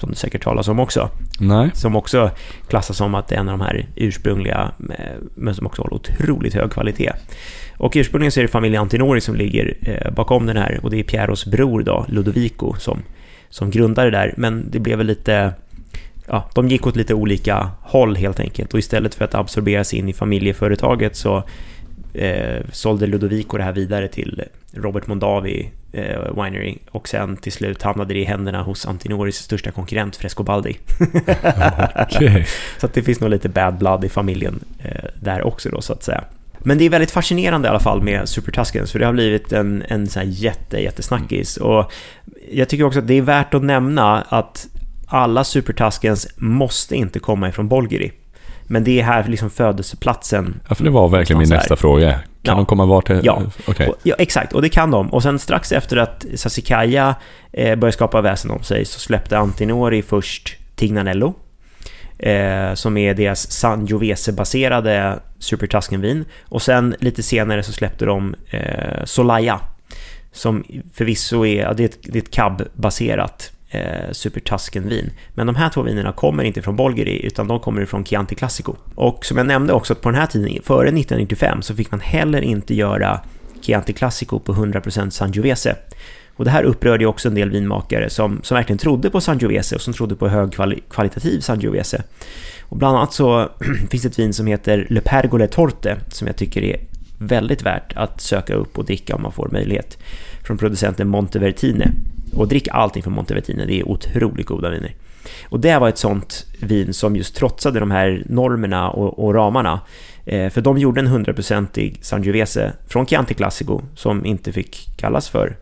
Som du säkert talas om också. Nej. Som också klassas som att det är en av de här ursprungliga, eh, men som också håller otroligt hög kvalitet. Och ursprungligen så är det familjen Antinori som ligger eh, bakom den här och det är Pieros bror då, Ludovico, som, som grundade det där. Men det blev väl lite ja, de gick åt lite olika håll helt enkelt och istället för att absorberas in i familjeföretaget så eh, sålde Ludovico det här vidare till Robert Mondavi eh, Winery och sen till slut hamnade det i händerna hos Antinoris största konkurrent Frescobaldi. okay. Så att det finns nog lite bad blood i familjen eh, där också då så att säga. Men det är väldigt fascinerande i alla fall med Super Tuscans för det har blivit en, en sån här jätte, jättesnackis. Och jag tycker också att det är värt att nämna att alla Super Tuscans måste inte komma ifrån Bolgeri. Men det är här liksom födelseplatsen. Ja, för det var verkligen min nästa fråga. Kan ja. de komma vart? Ja. Okay. ja, exakt. Och det kan de. Och sen strax efter att Sassicaia eh, började skapa väsen om sig så släppte Antinori först Tignanello. Eh, som är deras Sangiovese-baserade Super Tuscan-vin. Och sen lite senare så släppte de eh, Solaya. Som förvisso är, det är ett, det är ett cab-baserat eh, supertaskenvin. Men de här två vinerna kommer inte från Bolgeri utan de kommer från Chianti Classico. Och som jag nämnde också att på den här tiden, före 1995, så fick man heller inte göra Chianti Classico på 100% Sangiovese. Och det här upprörde ju också en del vinmakare som, som verkligen trodde på Sangiovese och som trodde på högkvalitativ Sangiovese. Och bland annat så finns det ett vin som heter Le Pergole Torte som jag tycker är väldigt värt att söka upp och dricka om man får möjlighet. Från producenten Montevertine. Och drick allting från Montevertino, det är otroligt goda viner. Och det var ett sånt vin som just trotsade de här normerna och, och ramarna. Eh, för de gjorde en 100% Sangiovese från Chianti Classico som inte fick kallas för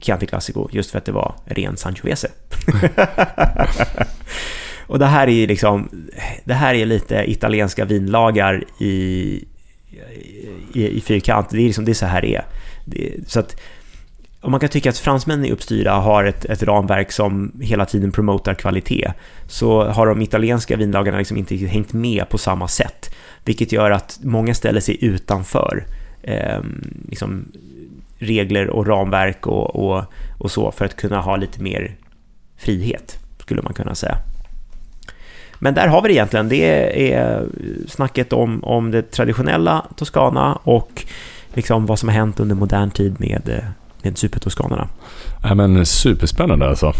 Chianti Classico just för att det var ren Sangiovese. och det här är ju liksom, det här är lite italienska vinlagar i, i, i fyrkant. Det är liksom, det är så här det är. Det, så att, om man kan tycka att fransmännen i Uppstyra har ett, ett ramverk som hela tiden promotar kvalitet, så har de italienska vinlagarna liksom inte hängt med på samma sätt, vilket gör att många ställer sig utanför eh, liksom, regler och ramverk och, och, och så för att kunna ha lite mer frihet, skulle man kunna säga. Men där har vi det egentligen. Det är snacket om, om det traditionella Toscana och liksom vad som har hänt under modern tid med, eh, med supertoscanerna. Ja, men superspännande alltså.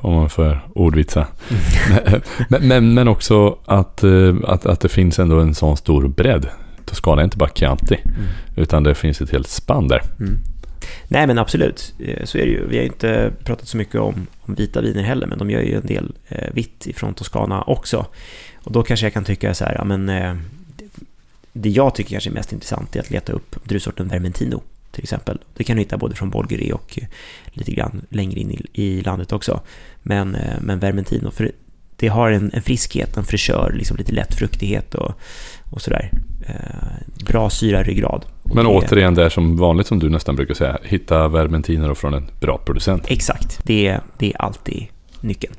Om man får ordvitsa. Mm. men, men, men också att, eh, att, att det finns ändå en sån stor bredd. Toscana är inte bara Chianti, mm. utan det finns ett helt spann där. Mm. Nej men absolut, eh, så är det ju. Vi har inte pratat så mycket om, om vita viner heller, men de gör ju en del eh, vitt ifrån Toscana också. Och då kanske jag kan tycka så här, ja, men eh, det jag tycker kanske är mest intressant är att leta upp druvsorten Vermentino till exempel. Det kan du hitta både från Bolgeri och eh, lite grann längre in i, i landet också. Men, eh, men Vermentino, för det har en, en friskhet, en fräschör, liksom lite lätt fruktighet och, och sådär. Eh, bra syra ryggrad. Men det, återigen, det är som vanligt som du nästan brukar säga, hitta vermentiner från en bra producent. Exakt, det, det är alltid nyckeln.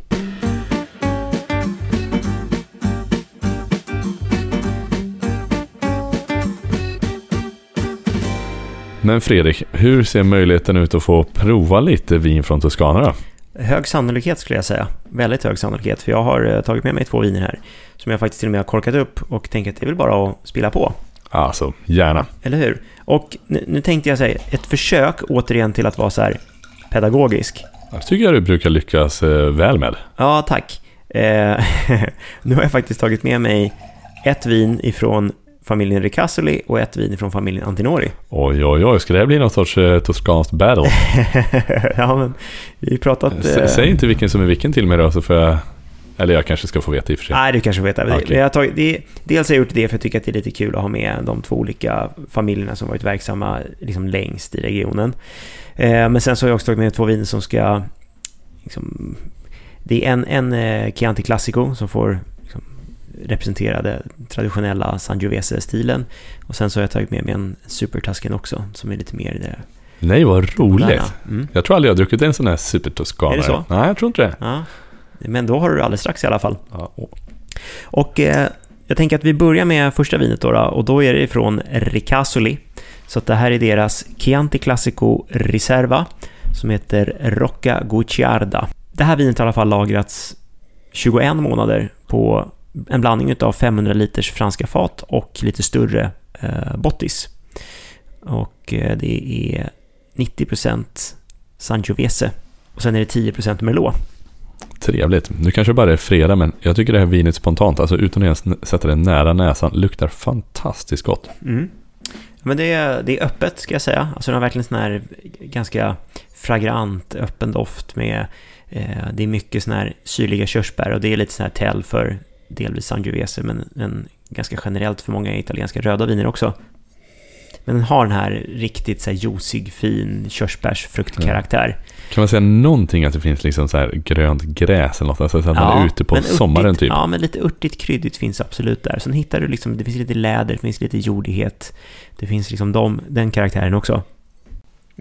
Men Fredrik, hur ser möjligheten ut att få prova lite vin från Toscana då? Hög sannolikhet skulle jag säga. Väldigt hög sannolikhet. För jag har eh, tagit med mig två viner här. Som jag faktiskt till och med har korkat upp och tänker att det är väl bara att spilla på. Alltså, gärna. Eller hur? Och nu, nu tänkte jag säga, ett försök återigen till att vara så här pedagogisk. Det tycker jag du brukar lyckas eh, väl med. Ja, tack. Eh, nu har jag faktiskt tagit med mig ett vin ifrån familjen Ricasoli och ett vin från familjen Antinori. Oj, oj, oj. Ska det bli någon sorts eh, toskanskt battle? ja, men vi pratat... S eh... Säg inte vilken som är vilken till mig då, så får jag... Eller jag kanske ska få veta i och för sig. Nej, du kanske får veta. Okay. Jag tagit, det, dels har jag gjort det för jag tycker att det är lite kul att ha med de två olika familjerna som varit verksamma liksom längst i regionen. Eh, men sen så har jag också tagit med två viner som ska... Liksom, det är en, en eh, Chianti Classico som får representerade traditionella Sangiovese-stilen. Och sen så har jag tagit med mig en Super också, som är lite mer det Nej, vad roligt. Mm. Jag tror aldrig jag har druckit en sån här Super Toscana. Är det så? Nej, jag tror inte det. Ja. Men då har du det alldeles strax i alla fall. Ja. Och eh, jag tänker att vi börjar med första vinet då, då och då är det från Ricasoli. Så det här är deras Chianti Classico Riserva som heter Rocca Gucciarda. Det här vinet har i alla fall lagrats 21 månader på en blandning av 500 liters franska fat och lite större eh, bottis. Och eh, det är 90% Sangiovese och sen är det 10% Merlot. Trevligt. Nu kanske bara är fredag, men jag tycker det här vinet spontant, alltså utan att ens sätta det nära näsan, luktar fantastiskt gott. Mm. Men det är, det är öppet, ska jag säga. Alltså den har verkligen sån här ganska fragrant, öppen doft med... Eh, det är mycket sån här syrliga körsbär och det är lite sån här tell för delvis Sangiovese, men, men ganska generellt för många italienska röda viner också. Men den har den här riktigt så här juicig, fin körsbärsfruktkaraktär. Ja. Kan man säga någonting att det finns liksom så här grönt gräs eller något? Alltså att man ja, är ute på sommaren typ? Ja, men lite örtigt kryddigt finns absolut där. Sen hittar du liksom, det finns lite läder, det finns lite jordighet. Det finns liksom de, den karaktären också.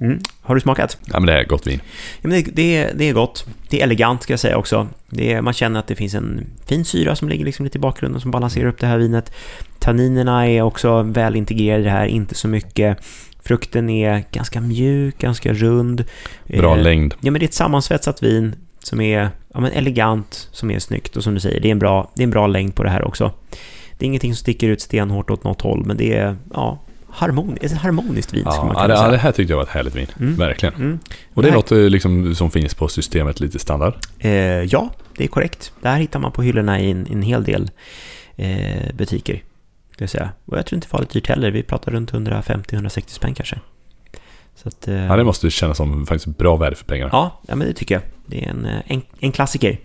Mm. Har du smakat? Ja, men det är gott vin. Ja, men det, det, är, det är gott. Det är elegant, ska jag säga också. Det är, man känner att det finns en fin syra som ligger liksom lite i bakgrunden som balanserar upp det här vinet. Tanninerna är också väl integrerade i det här, inte så mycket. Frukten är ganska mjuk, ganska rund. Bra eh, längd. Ja, men det är ett sammansvetsat vin som är ja, men elegant, som är snyggt och som du säger, det är, en bra, det är en bra längd på det här också. Det är ingenting som sticker ut stenhårt åt något håll, men det är, ja, harmoni, ett harmoniskt vin. Ja, man ja, säga. det här tyckte jag var ett härligt vin. Mm. Verkligen. Mm. Och det är något liksom, som finns på systemet lite standard? Eh, ja, det är korrekt. Det här hittar man på hyllorna i en, en hel del eh, butiker. Jag säga. Och jag tror inte farligt dyrt heller. Vi pratar runt 150-160 spänn kanske. Att, eh, ja, det måste kännas som faktiskt bra värde för pengarna. Ja, ja men det tycker jag. Det är en, eh, en, en klassiker.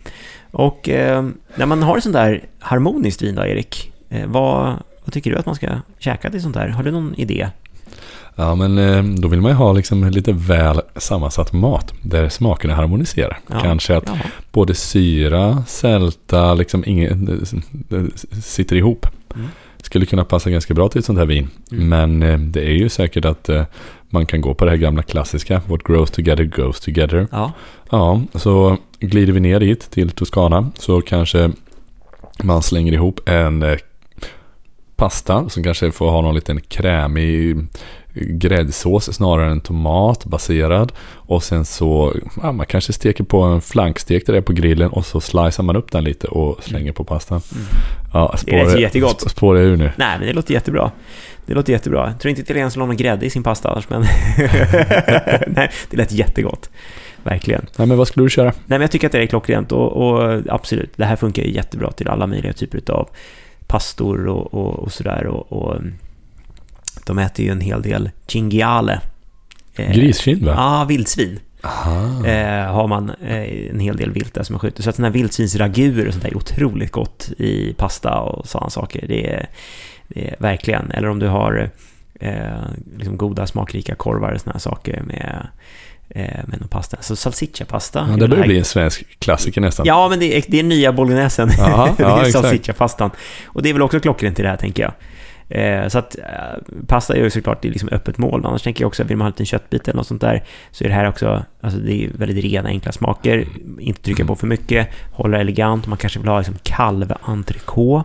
Och eh, när man har ett sånt där harmoniskt vin då, Erik, eh, vad, vad tycker du att man ska käka till sånt där? Har du någon idé? Ja, men eh, då vill man ju ha liksom lite väl sammansatt mat där smakerna harmoniserar. Ja. Kanske att Ja. både syra, sälta, liksom inget sitter ihop. Mm. Skulle kunna passa ganska bra till ett sånt här vin. Mm. Men eh, det är ju säkert att eh, man kan gå på det här gamla klassiska. What grows together goes together. Ja. Ja, så glider vi ner dit till Toscana så kanske man slänger ihop en eh, pasta som kanske får ha någon liten krämig gräddsås snarare än tomatbaserad. Och sen så, ja, man kanske steker på en flankstek där det är på grillen och så slicear man upp den lite och slänger på pastan. Mm. Ja, Det är jättegott. sp- Spårar jag ur nu. Nej, men det låter jättebra. Det låter jättebra. Jag tror inte italienarna skulle ha någon grädde i sin pasta annars, men... Nej, det lät jättegott. Verkligen. Nej, men vad skulle du köra? Nej, men jag tycker att det är klockrent och, och absolut, det här funkar jättebra till alla möjliga typer av pastor och, och, och sådär. Och, och mm, de äter ju en hel del cinghiale. Eh, va? Ja, vildsvin. Aha. Eh, har man eh, en hel del vilt där som man skjuter. Så att den här vildsvinsraguer och sånt där är otroligt gott i pasta och sådana saker. Det är, det är verkligen. Eller om du har eh, liksom goda smakrika korvar och sådana här saker med, med någon pasta. Så salsiccia-pasta. Ja, det börjar bli en svensk klassiker nästan. Ja, men det är, det är nya bolognesen. Ja, det är salsiccia-pastan. Och det är väl också klockrent i det här, tänker jag. Eh, så att eh, pasta är ju såklart det är liksom öppet mål. Annars tänker jag också att vill man ha en liten köttbit eller något sånt där så är det här också, alltså det är väldigt rena, enkla smaker. Inte trycka på för mycket, hålla elegant. Man kanske vill ha liksom kalventrikå.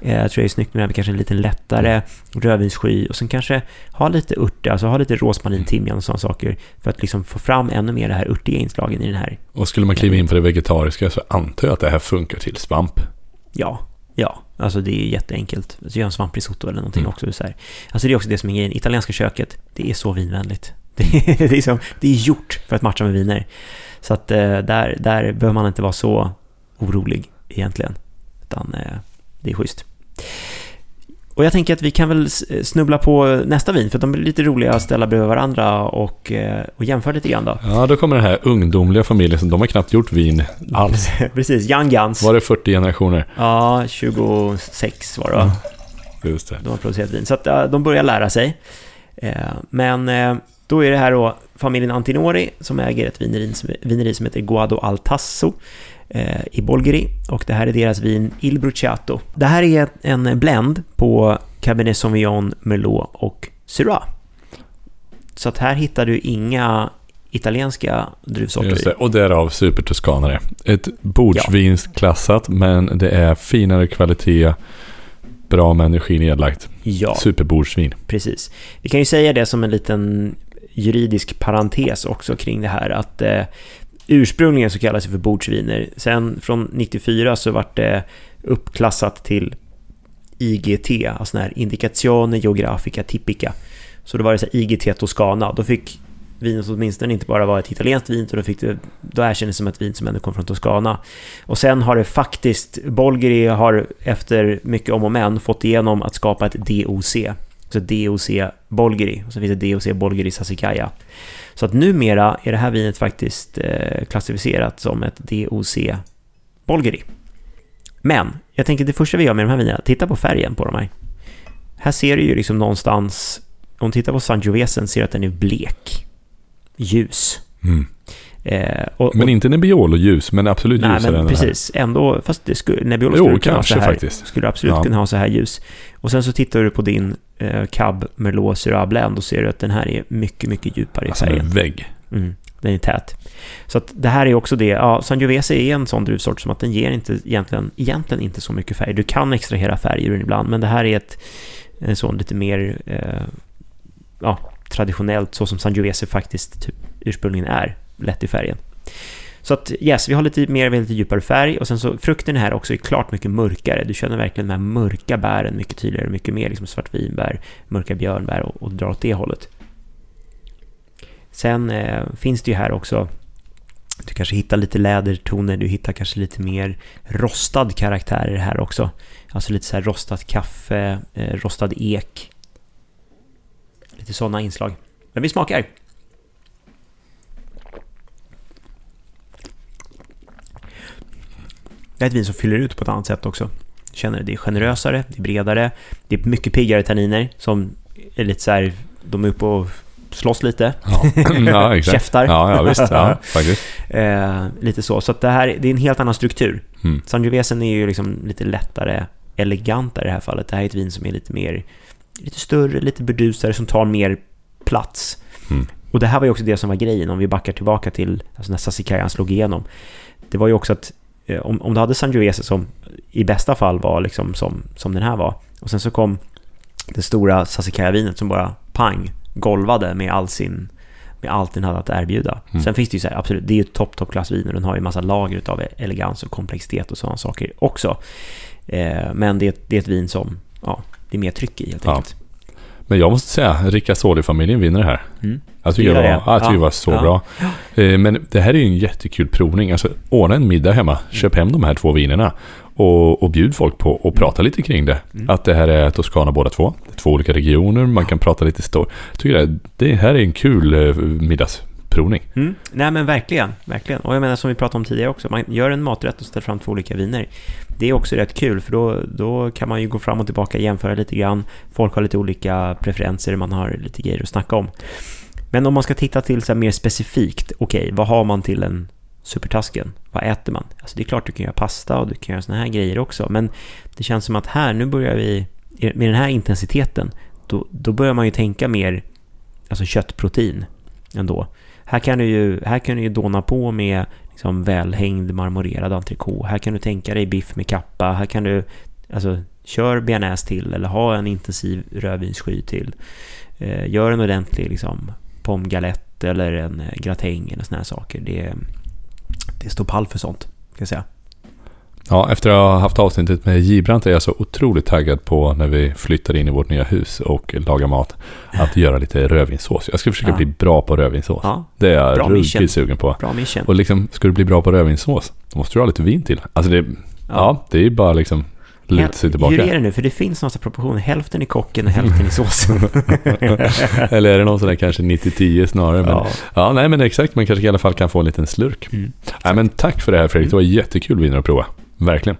Eh, jag tror det är snyggt med det här med kanske en liten lättare rödvinssky och sen kanske ha lite örter, alltså ha lite rosmarin, timjan och sådana saker för att liksom få fram ännu mer det här örtiga inslagen i den här Och skulle man kliva in på det vegetariska så antar jag att det här funkar till svamp. Ja, ja. Alltså det är jätteenkelt. Alltså göra en svamprisotto eller någonting Mm. också. Så här. Alltså det är också det som är grejen. Italienska köket, det är så vinvänligt. Det är, det är, som, det är gjort för att matcha med viner. Så att eh, där, där behöver man inte vara så orolig egentligen. Utan eh, det är schysst. Och jag tänker att vi kan väl s- snubbla på nästa vin, för de är lite roliga att ställa bredvid varandra och, eh, och jämföra lite grann då. Ja, då kommer den här ungdomliga familjen som de har knappt gjort vin alls. Precis, Young Guns. Var det 40 generationer? Ja, 26 var det va? Just det. De har producerat vin. Så att ja, de börjar lära sig. Eh, Men eh, då är det här då familjen Antinori som äger ett vineri, som- vineri som heter Guado al Tasso eh, i Bolgheri. Och det här är deras vin Il Bruciato. Det här är en blend på Cabernet Sauvignon, Merlot och Syrah. Så att här hittar du inga italienska druvsorter Just det. Och därav Super Toscanare. Ett bordsvinsklassat, men det är finare kvalitet, bra med energi nedlagt. Ja. Superbordsvin. Precis. Vi kan ju säga det som en liten juridisk parentes också kring det här att eh, ursprungligen så kallades det för bordsviner. Sen från 94 så vart det uppklassat till IGT, alltså här Indicazione Geografica tipica. Så då var det så här IGT Toscana. Då fick vinet åtminstone inte bara vara ett italienskt vin, utan då, fick det, då erkändes det som ett vin som ändå kom från Toscana. Och sen har det faktiskt, Bolgeri har efter mycket om och men fått igenom att skapa ett DOC. Så DOC Bolgeri, och så finns det DOC Bolgeri Sasikaya. Så att numera är det här vinet faktiskt eh, klassificerat som ett DOC Bolgeri. Men, jag tänker det första vi gör med de här vinerna, titta på färgen på de här. Här ser du ju liksom någonstans, om du tittar på Sangiovesen ser du att den är blek. Ljus. Mm. Eh, och, Men inte Nebbiolo-ljus, men absolut Nej, ljusare men än den här. precis. Ändå, fast det skulle, Nebbiolo Jo, skulle kunna kanske här, faktiskt. skulle absolut Ja. kunna ha så här ljus. Och sen så tittar du på din eh, Cab Merlot Syrah Blend och ser du att den här är mycket, mycket djupare i Alltså en färgen. vägg. Mm, den är tät. Så att det här är också det, ja, Sangiovese är en sån druvsort som att den ger inte egentligen, egentligen inte så mycket färg. Du kan extrahera färg ur den ibland, men det här är ett en sån lite mer eh, ja, traditionellt, så som Sangiovese faktiskt typ, ursprungligen är, lätt i färgen. Så att yes, vi har lite mer, vi har lite djupare färg och sen så frukten här också är klart mycket mörkare. Du känner verkligen de här mörka bären mycket tydligare, mycket mer liksom svartvinbär, mörka björnbär och, och drar åt det hållet. Sen eh, finns det ju här också, du kanske hittar lite lädertoner, du hittar kanske lite mer rostad karaktär i det här också. Alltså lite så här rostat kaffe, eh, rostad ek. Lite sådana inslag. Men vi smakar. Det är ett vin som fyller ut på ett annat sätt också. Känner det, det är generösare, det är bredare, det är mycket piggare tanniner som är lite så här de är uppe och slåss lite. Ja, ja exakt. Käftar. Ja, ja visst. Ja, faktiskt. Eh, lite så. Så det här det är en helt annan struktur. Mm. Sangiovesen är ju liksom lite lättare, elegantare i det här fallet. Det här är ett vin som är lite mer, lite större, lite burdusare, som tar mer plats. Mm. Och det här var ju också det som var grejen, om vi backar tillbaka till alltså när Sassicaia slog igenom. Det var ju också att om, om du hade Sangiovese som i bästa fall var liksom som, som den här var, och sen så kom det stora Sassicaia-vinet som bara pang, golvade med all sin med allt den hade att erbjuda. Mm. Sen finns det ju så här, absolut, det är ju topp, toppklassvin och den har ju massa lager av elegans och komplexitet och sådana saker också. Eh, men det är, det är ett vin som, ja, det är mer tryck i helt Ja. enkelt. Men jag måste säga, Ricasoli-familjen vinner det här. Mm. Jag tycker, det var, jag tycker det Ja. var så Ja. bra. Eh, Men det här är ju en jättekul provning. Alltså, ordna en middag hemma, köp hem de här två vinerna och, och bjud folk på och prata lite kring det. Mm. Att det här är Toscana båda två. Två olika regioner, man kan prata lite stort. Jag tycker det, det här är en kul eh, provning. Mm. Nej men verkligen, verkligen. Och jag menar som vi pratade om tidigare också, man gör en maträtt och ställer fram två olika viner. Det är också rätt kul för då, då kan man ju gå fram och tillbaka, jämföra lite grann. Folk har lite olika preferenser, man har lite grejer att snacka om. Men om man ska titta till så här mer specifikt, okej, vad har man till en supertasken? Vad äter man? Alltså det är klart du kan göra pasta och du kan göra såna här grejer också, men det känns som att här, nu börjar vi, med den här intensiteten, då, då börjar man ju tänka mer alltså köttprotein ändå. Här kan du ju, här kan du ju dåna på med liksom välhängd marmorerad entrecote. Här kan du tänka dig biff med kappa. Här kan du, alltså, kör bearnaise till eller ha en intensiv rödvinssky till. Eh, gör en ordentlig liksom pomme galette eller en eh, gratäng eller såna här saker. Det, det står pall för sånt, kan jag säga. Ja, efter att ha haft avsnittet med J-Brant är jag så otroligt taggad på när vi flyttar in i vårt nya hus och lagar mat. Att göra lite rödvinssås. Jag ska försöka Ja. bli bra på rödvinssås. Ja, Det är jag ruggigt sugen på. bra mission. Och liksom, ska du bli bra på rödvinssås, då måste du ha lite vin till. Alltså det, ja. det är bara liksom luta sig Hur är tillbaka. det nu? För det finns någon proportion. Hälften i kocken och hälften i såsen. Eller är det någon sån där kanske 90-10 snarare. Men, ja. ja. nej men exakt, man kanske i alla fall kan få en liten slurk. Mm. Nej men tack för det här Fredrik, det var jättekul viner att prova. Verkligen.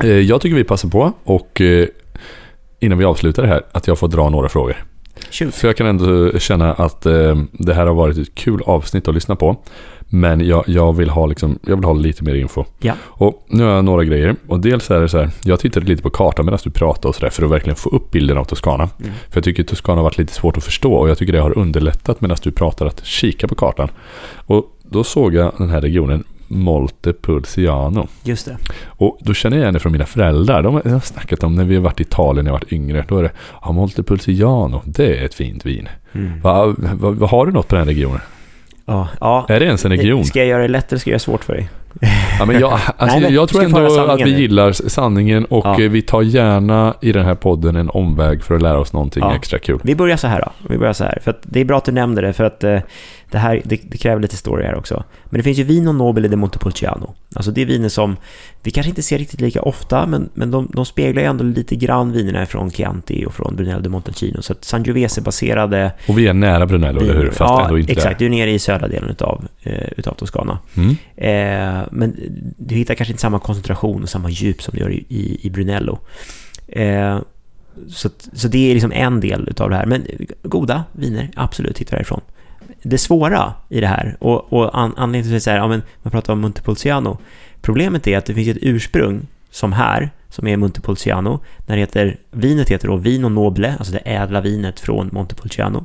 Eh, Jag tycker vi passar på och eh, innan vi avslutar det här att jag får dra några frågor. Shoot. För jag kan ändå känna att eh, det här har varit ett kul avsnitt att lyssna på. Men jag, jag, vill ha liksom, jag vill ha lite mer info. Ja. Och nu har jag några grejer. Och dels är det så här, jag tittade lite på kartan medan du pratade och sådär för att verkligen få upp bilden av Toscana. Mm. För jag tycker Toscana har varit lite svårt att förstå och jag tycker det har underlättat medan du pratar att kika på kartan. Och då såg jag den här regionen Montepulciano. Just det. Och då känner jag det från mina föräldrar. De har snackat om när vi har varit i Italien när jag varit yngre. Då är det, ja, Montepulciano, det är ett fint vin. Mm. Va, va, va, har du något på den regionen? Ja, ja. Är det ens en region? Ska jag göra det lätt eller ska jag göra det svårt för dig? Ja, men jag, alltså, Nej, men jag tror ändå att vi gillar sanningen och Ja. eh, vi tar gärna i den här podden en omväg för att lära oss någonting Ja. extra kul. Vi börjar så här då. Vi börjar så här. För att det är bra att du nämnde det, för att eh, det här det, det kräver lite story här också. Men det finns ju Vino Nobile de Montepulciano. Alltså det är viner som vi kanske inte ser riktigt lika ofta, men, men de, de speglar ju ändå lite grann vinerna från Chianti och från Brunello de Montalcino. Så att Sangiovese-baserade Och vi är nära Brunello, eller hur? Fast ja, ändå inte exakt. Du är nere i södra delen utav, eh, utav Toscana. Mm. Eh, men du hittar kanske inte samma koncentration och samma djup som du gör i, i, i Brunello. Eh, så, så det är liksom en del utav det här. Men goda viner, absolut, hittar därifrån. Det svåra i det här, och, och an, anledningen till att säga ja, men man pratar om Montepulciano. Problemet är att det finns ett ursprung, som här, som är Montepulciano. När det heter, vinet heter då Vino Noble, alltså det ädla vinet från Montepulciano.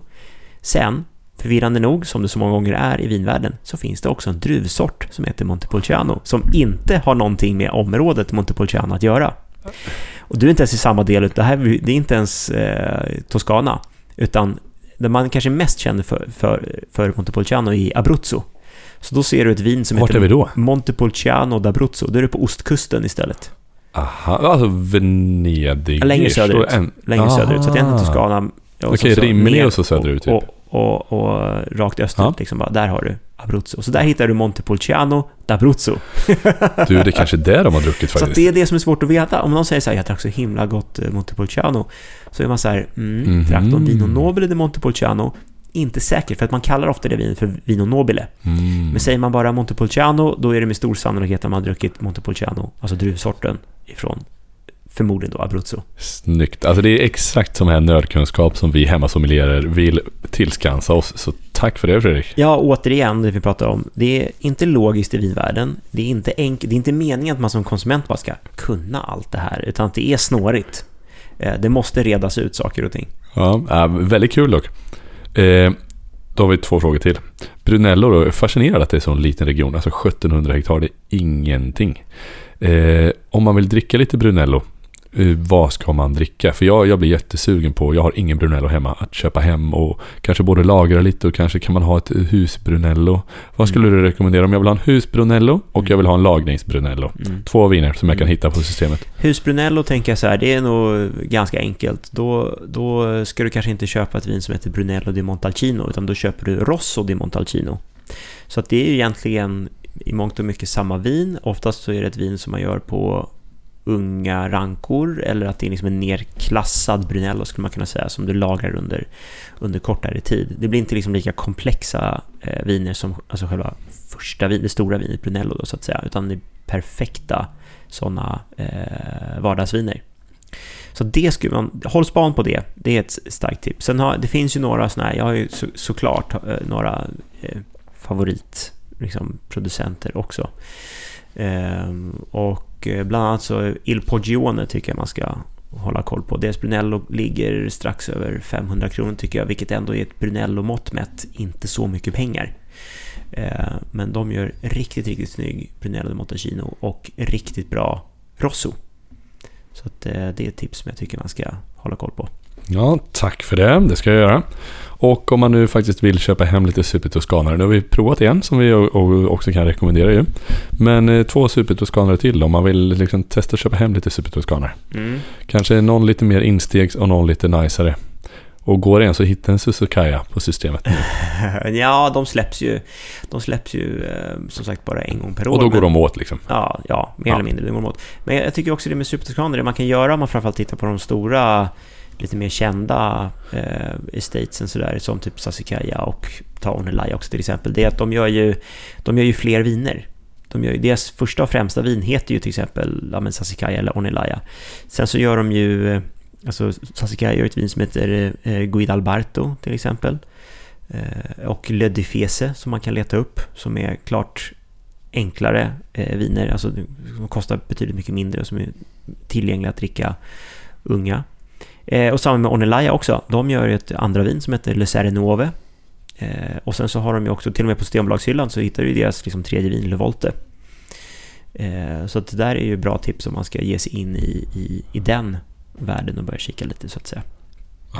Sen, förvirrande nog, som det så många gånger är i vinvärlden, så finns det också en druvsort som heter Montepulciano, som inte har någonting med området Montepulciano att göra. Och du är inte ens i samma del, det, här, det är inte ens eh, Toscana, utan det man kanske mest känner för, för, för Montepulciano är Abruzzo. Så då ser du ett vin som Vart är heter vi då? Montepulciano d'Abruzzo, då är du på ostkusten istället. Aha, alltså Venedig. Längre söderut. En, Längre söderut, så att det är inte Toscana. Okej, Rimini och så söderut, typ. Och, och, och, rakt österut, Ja. liksom bara, där har du Abruzzo. Så där hittar du Montepulciano d'Abruzzo. Du, det är kanske är där de har druckit Så faktiskt. det är det som är svårt att veta. Om någon säger så här, jag drack så himla gott eh, Montepulciano, så är man så här, mm, Mhm. drack de Vino Nobile de Montepulciano? inte säkert, för att man kallar ofta det vinet för Vino Nobile. Mm. Men säger man bara Montepulciano, då är det med stor sannolikhet att man har druckit Montepulciano, alltså druvsorten, ifrån förmodligen då Abruzzo. Snyggt. Alltså det är exakt sån här nördkunskap som vi hemmasommelierer vill tillskansa oss. Så tack för det Fredrik. Ja, återigen, det vi pratar om, det är inte logiskt i vinvärlden. Det är inte, enk- det är inte meningen att man som konsument bara ska kunna allt det här, utan att det är snårigt. Eh, Det måste redas ut saker och ting. Ja, väldigt kul dock. Eh, då har vi två frågor till. Brunello då, är fascinerad att det är så en liten region. Alltså 1700 hektar, det är ingenting. Eh, om man vill dricka lite Brunello, vad ska man dricka? För jag, jag blir jättesugen på, jag har ingen Brunello hemma, att köpa hem och kanske både lagra lite och kanske kan man ha ett eh, hus-Brunello. Vad skulle du rekommendera om jag vill ha en hus-Brunello och jag vill ha en lagnings-Brunello? Mm. Två viner som jag kan Mm. hitta på systemet. Husbrunello tänker jag så här, det är nog ganska enkelt. Då, då ska du kanske inte köpa ett vin som heter Brunello di Montalcino, utan då köper du Rosso di Montalcino. Så att det är ju egentligen i mångt och mycket samma vin. Oftast så är det ett vin som man gör på unga rankor, eller att det är liksom en nerklassad Brunello skulle man kunna säga, som du lagrar under, under kortare tid. Det blir inte liksom lika komplexa eh, viner som alltså själva första vin, det stora vinet Brunello då så att säga, utan det är perfekta sådana eh, vardagsviner. Så det skulle man, håll span på det, det är ett starkt tips. Sen har, det finns ju några sådana här, jag har ju så, såklart eh, några eh, favorit liksom, producenter också. Ehm, och eh, bland annat så Il Poggione tycker jag man ska hålla koll på. Deras Brunello ligger strax över 500 kronor tycker jag, vilket ändå är ett Brunello-mått mätt inte så mycket pengar. Ehm, men de gör riktigt, riktigt snygg Brunello de Montalcino och riktigt bra Rosso. Så att eh, det är ett tips som jag tycker man ska hålla koll på. Ja, tack för det. Det ska jag göra. Och om man nu faktiskt vill köpa hem lite supertoskanare. Nu har vi provat igen som vi också kan rekommendera ju. Men eh, två supertoskanare till om man vill liksom testa att köpa hem lite supertoskanare. Mm. Kanske någon lite mer instegs och någon lite najsare. Och går det igen så hitta en Susukaya på systemet. ja, de släpps ju, de släpps ju eh, som sagt bara en gång per år. Och då går men- de åt liksom. Ja, ja mer Ja. eller mindre. Det går emot. Men jag tycker också det med supertoscaner, det man kan göra om man framförallt tittar på de stora, lite mer kända eh, estatesen sådär, som typ Sasikaya och ta också till exempel, det är att de gör ju, de gör ju fler viner. De gör ju, deras första och främsta vin heter ju till exempel ja, men eller Onelaya. Sen så gör de ju, eh, alltså Sasikaya gör ett vin som heter eh, Guidalberto till exempel. Eh, och Le Defese som man kan leta upp, som är klart enklare eh, viner, alltså som kostar betydligt mycket mindre och som är tillgängliga att dricka unga. Eh, och samma med Onelaya också. De gör ju ett andra vin som heter Le Serenove. Eh, och sen så har de ju också, till och med på Systembolagshyllan så hittar du ju deras liksom, tredje vin, Le Volte. Eh, så att det där är ju bra tips om man ska ge sig in i, i, i den världen och börja kika lite så att säga.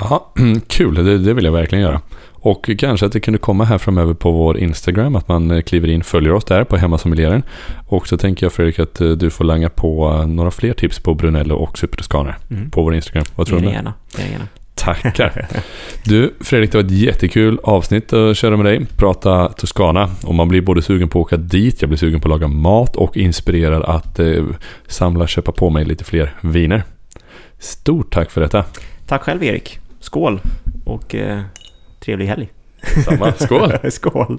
Ja, kul. Det, det vill jag verkligen göra. Och kanske att det kunde komma här framöver på vår Instagram, att man eh, kliver in, följer oss där på Hemmasommelieraren. Och så tänker jag Fredrik att eh, du får langa på eh, några fler tips på Brunello och Supertoscaner Mm. på vår Instagram. Vad tror du? Gärna. Gärna. Tackar. Du, Fredrik, det var ett jättekul avsnitt att köra med dig. Prata Toscana. Och man blir både sugen på att åka dit, jag blir sugen på att laga mat och inspirerad att eh, samla, köpa på mig lite fler viner. Stort tack för detta. Tack själv Erik. Skål och eh, trevlig helg. Samma. Skål! Skål!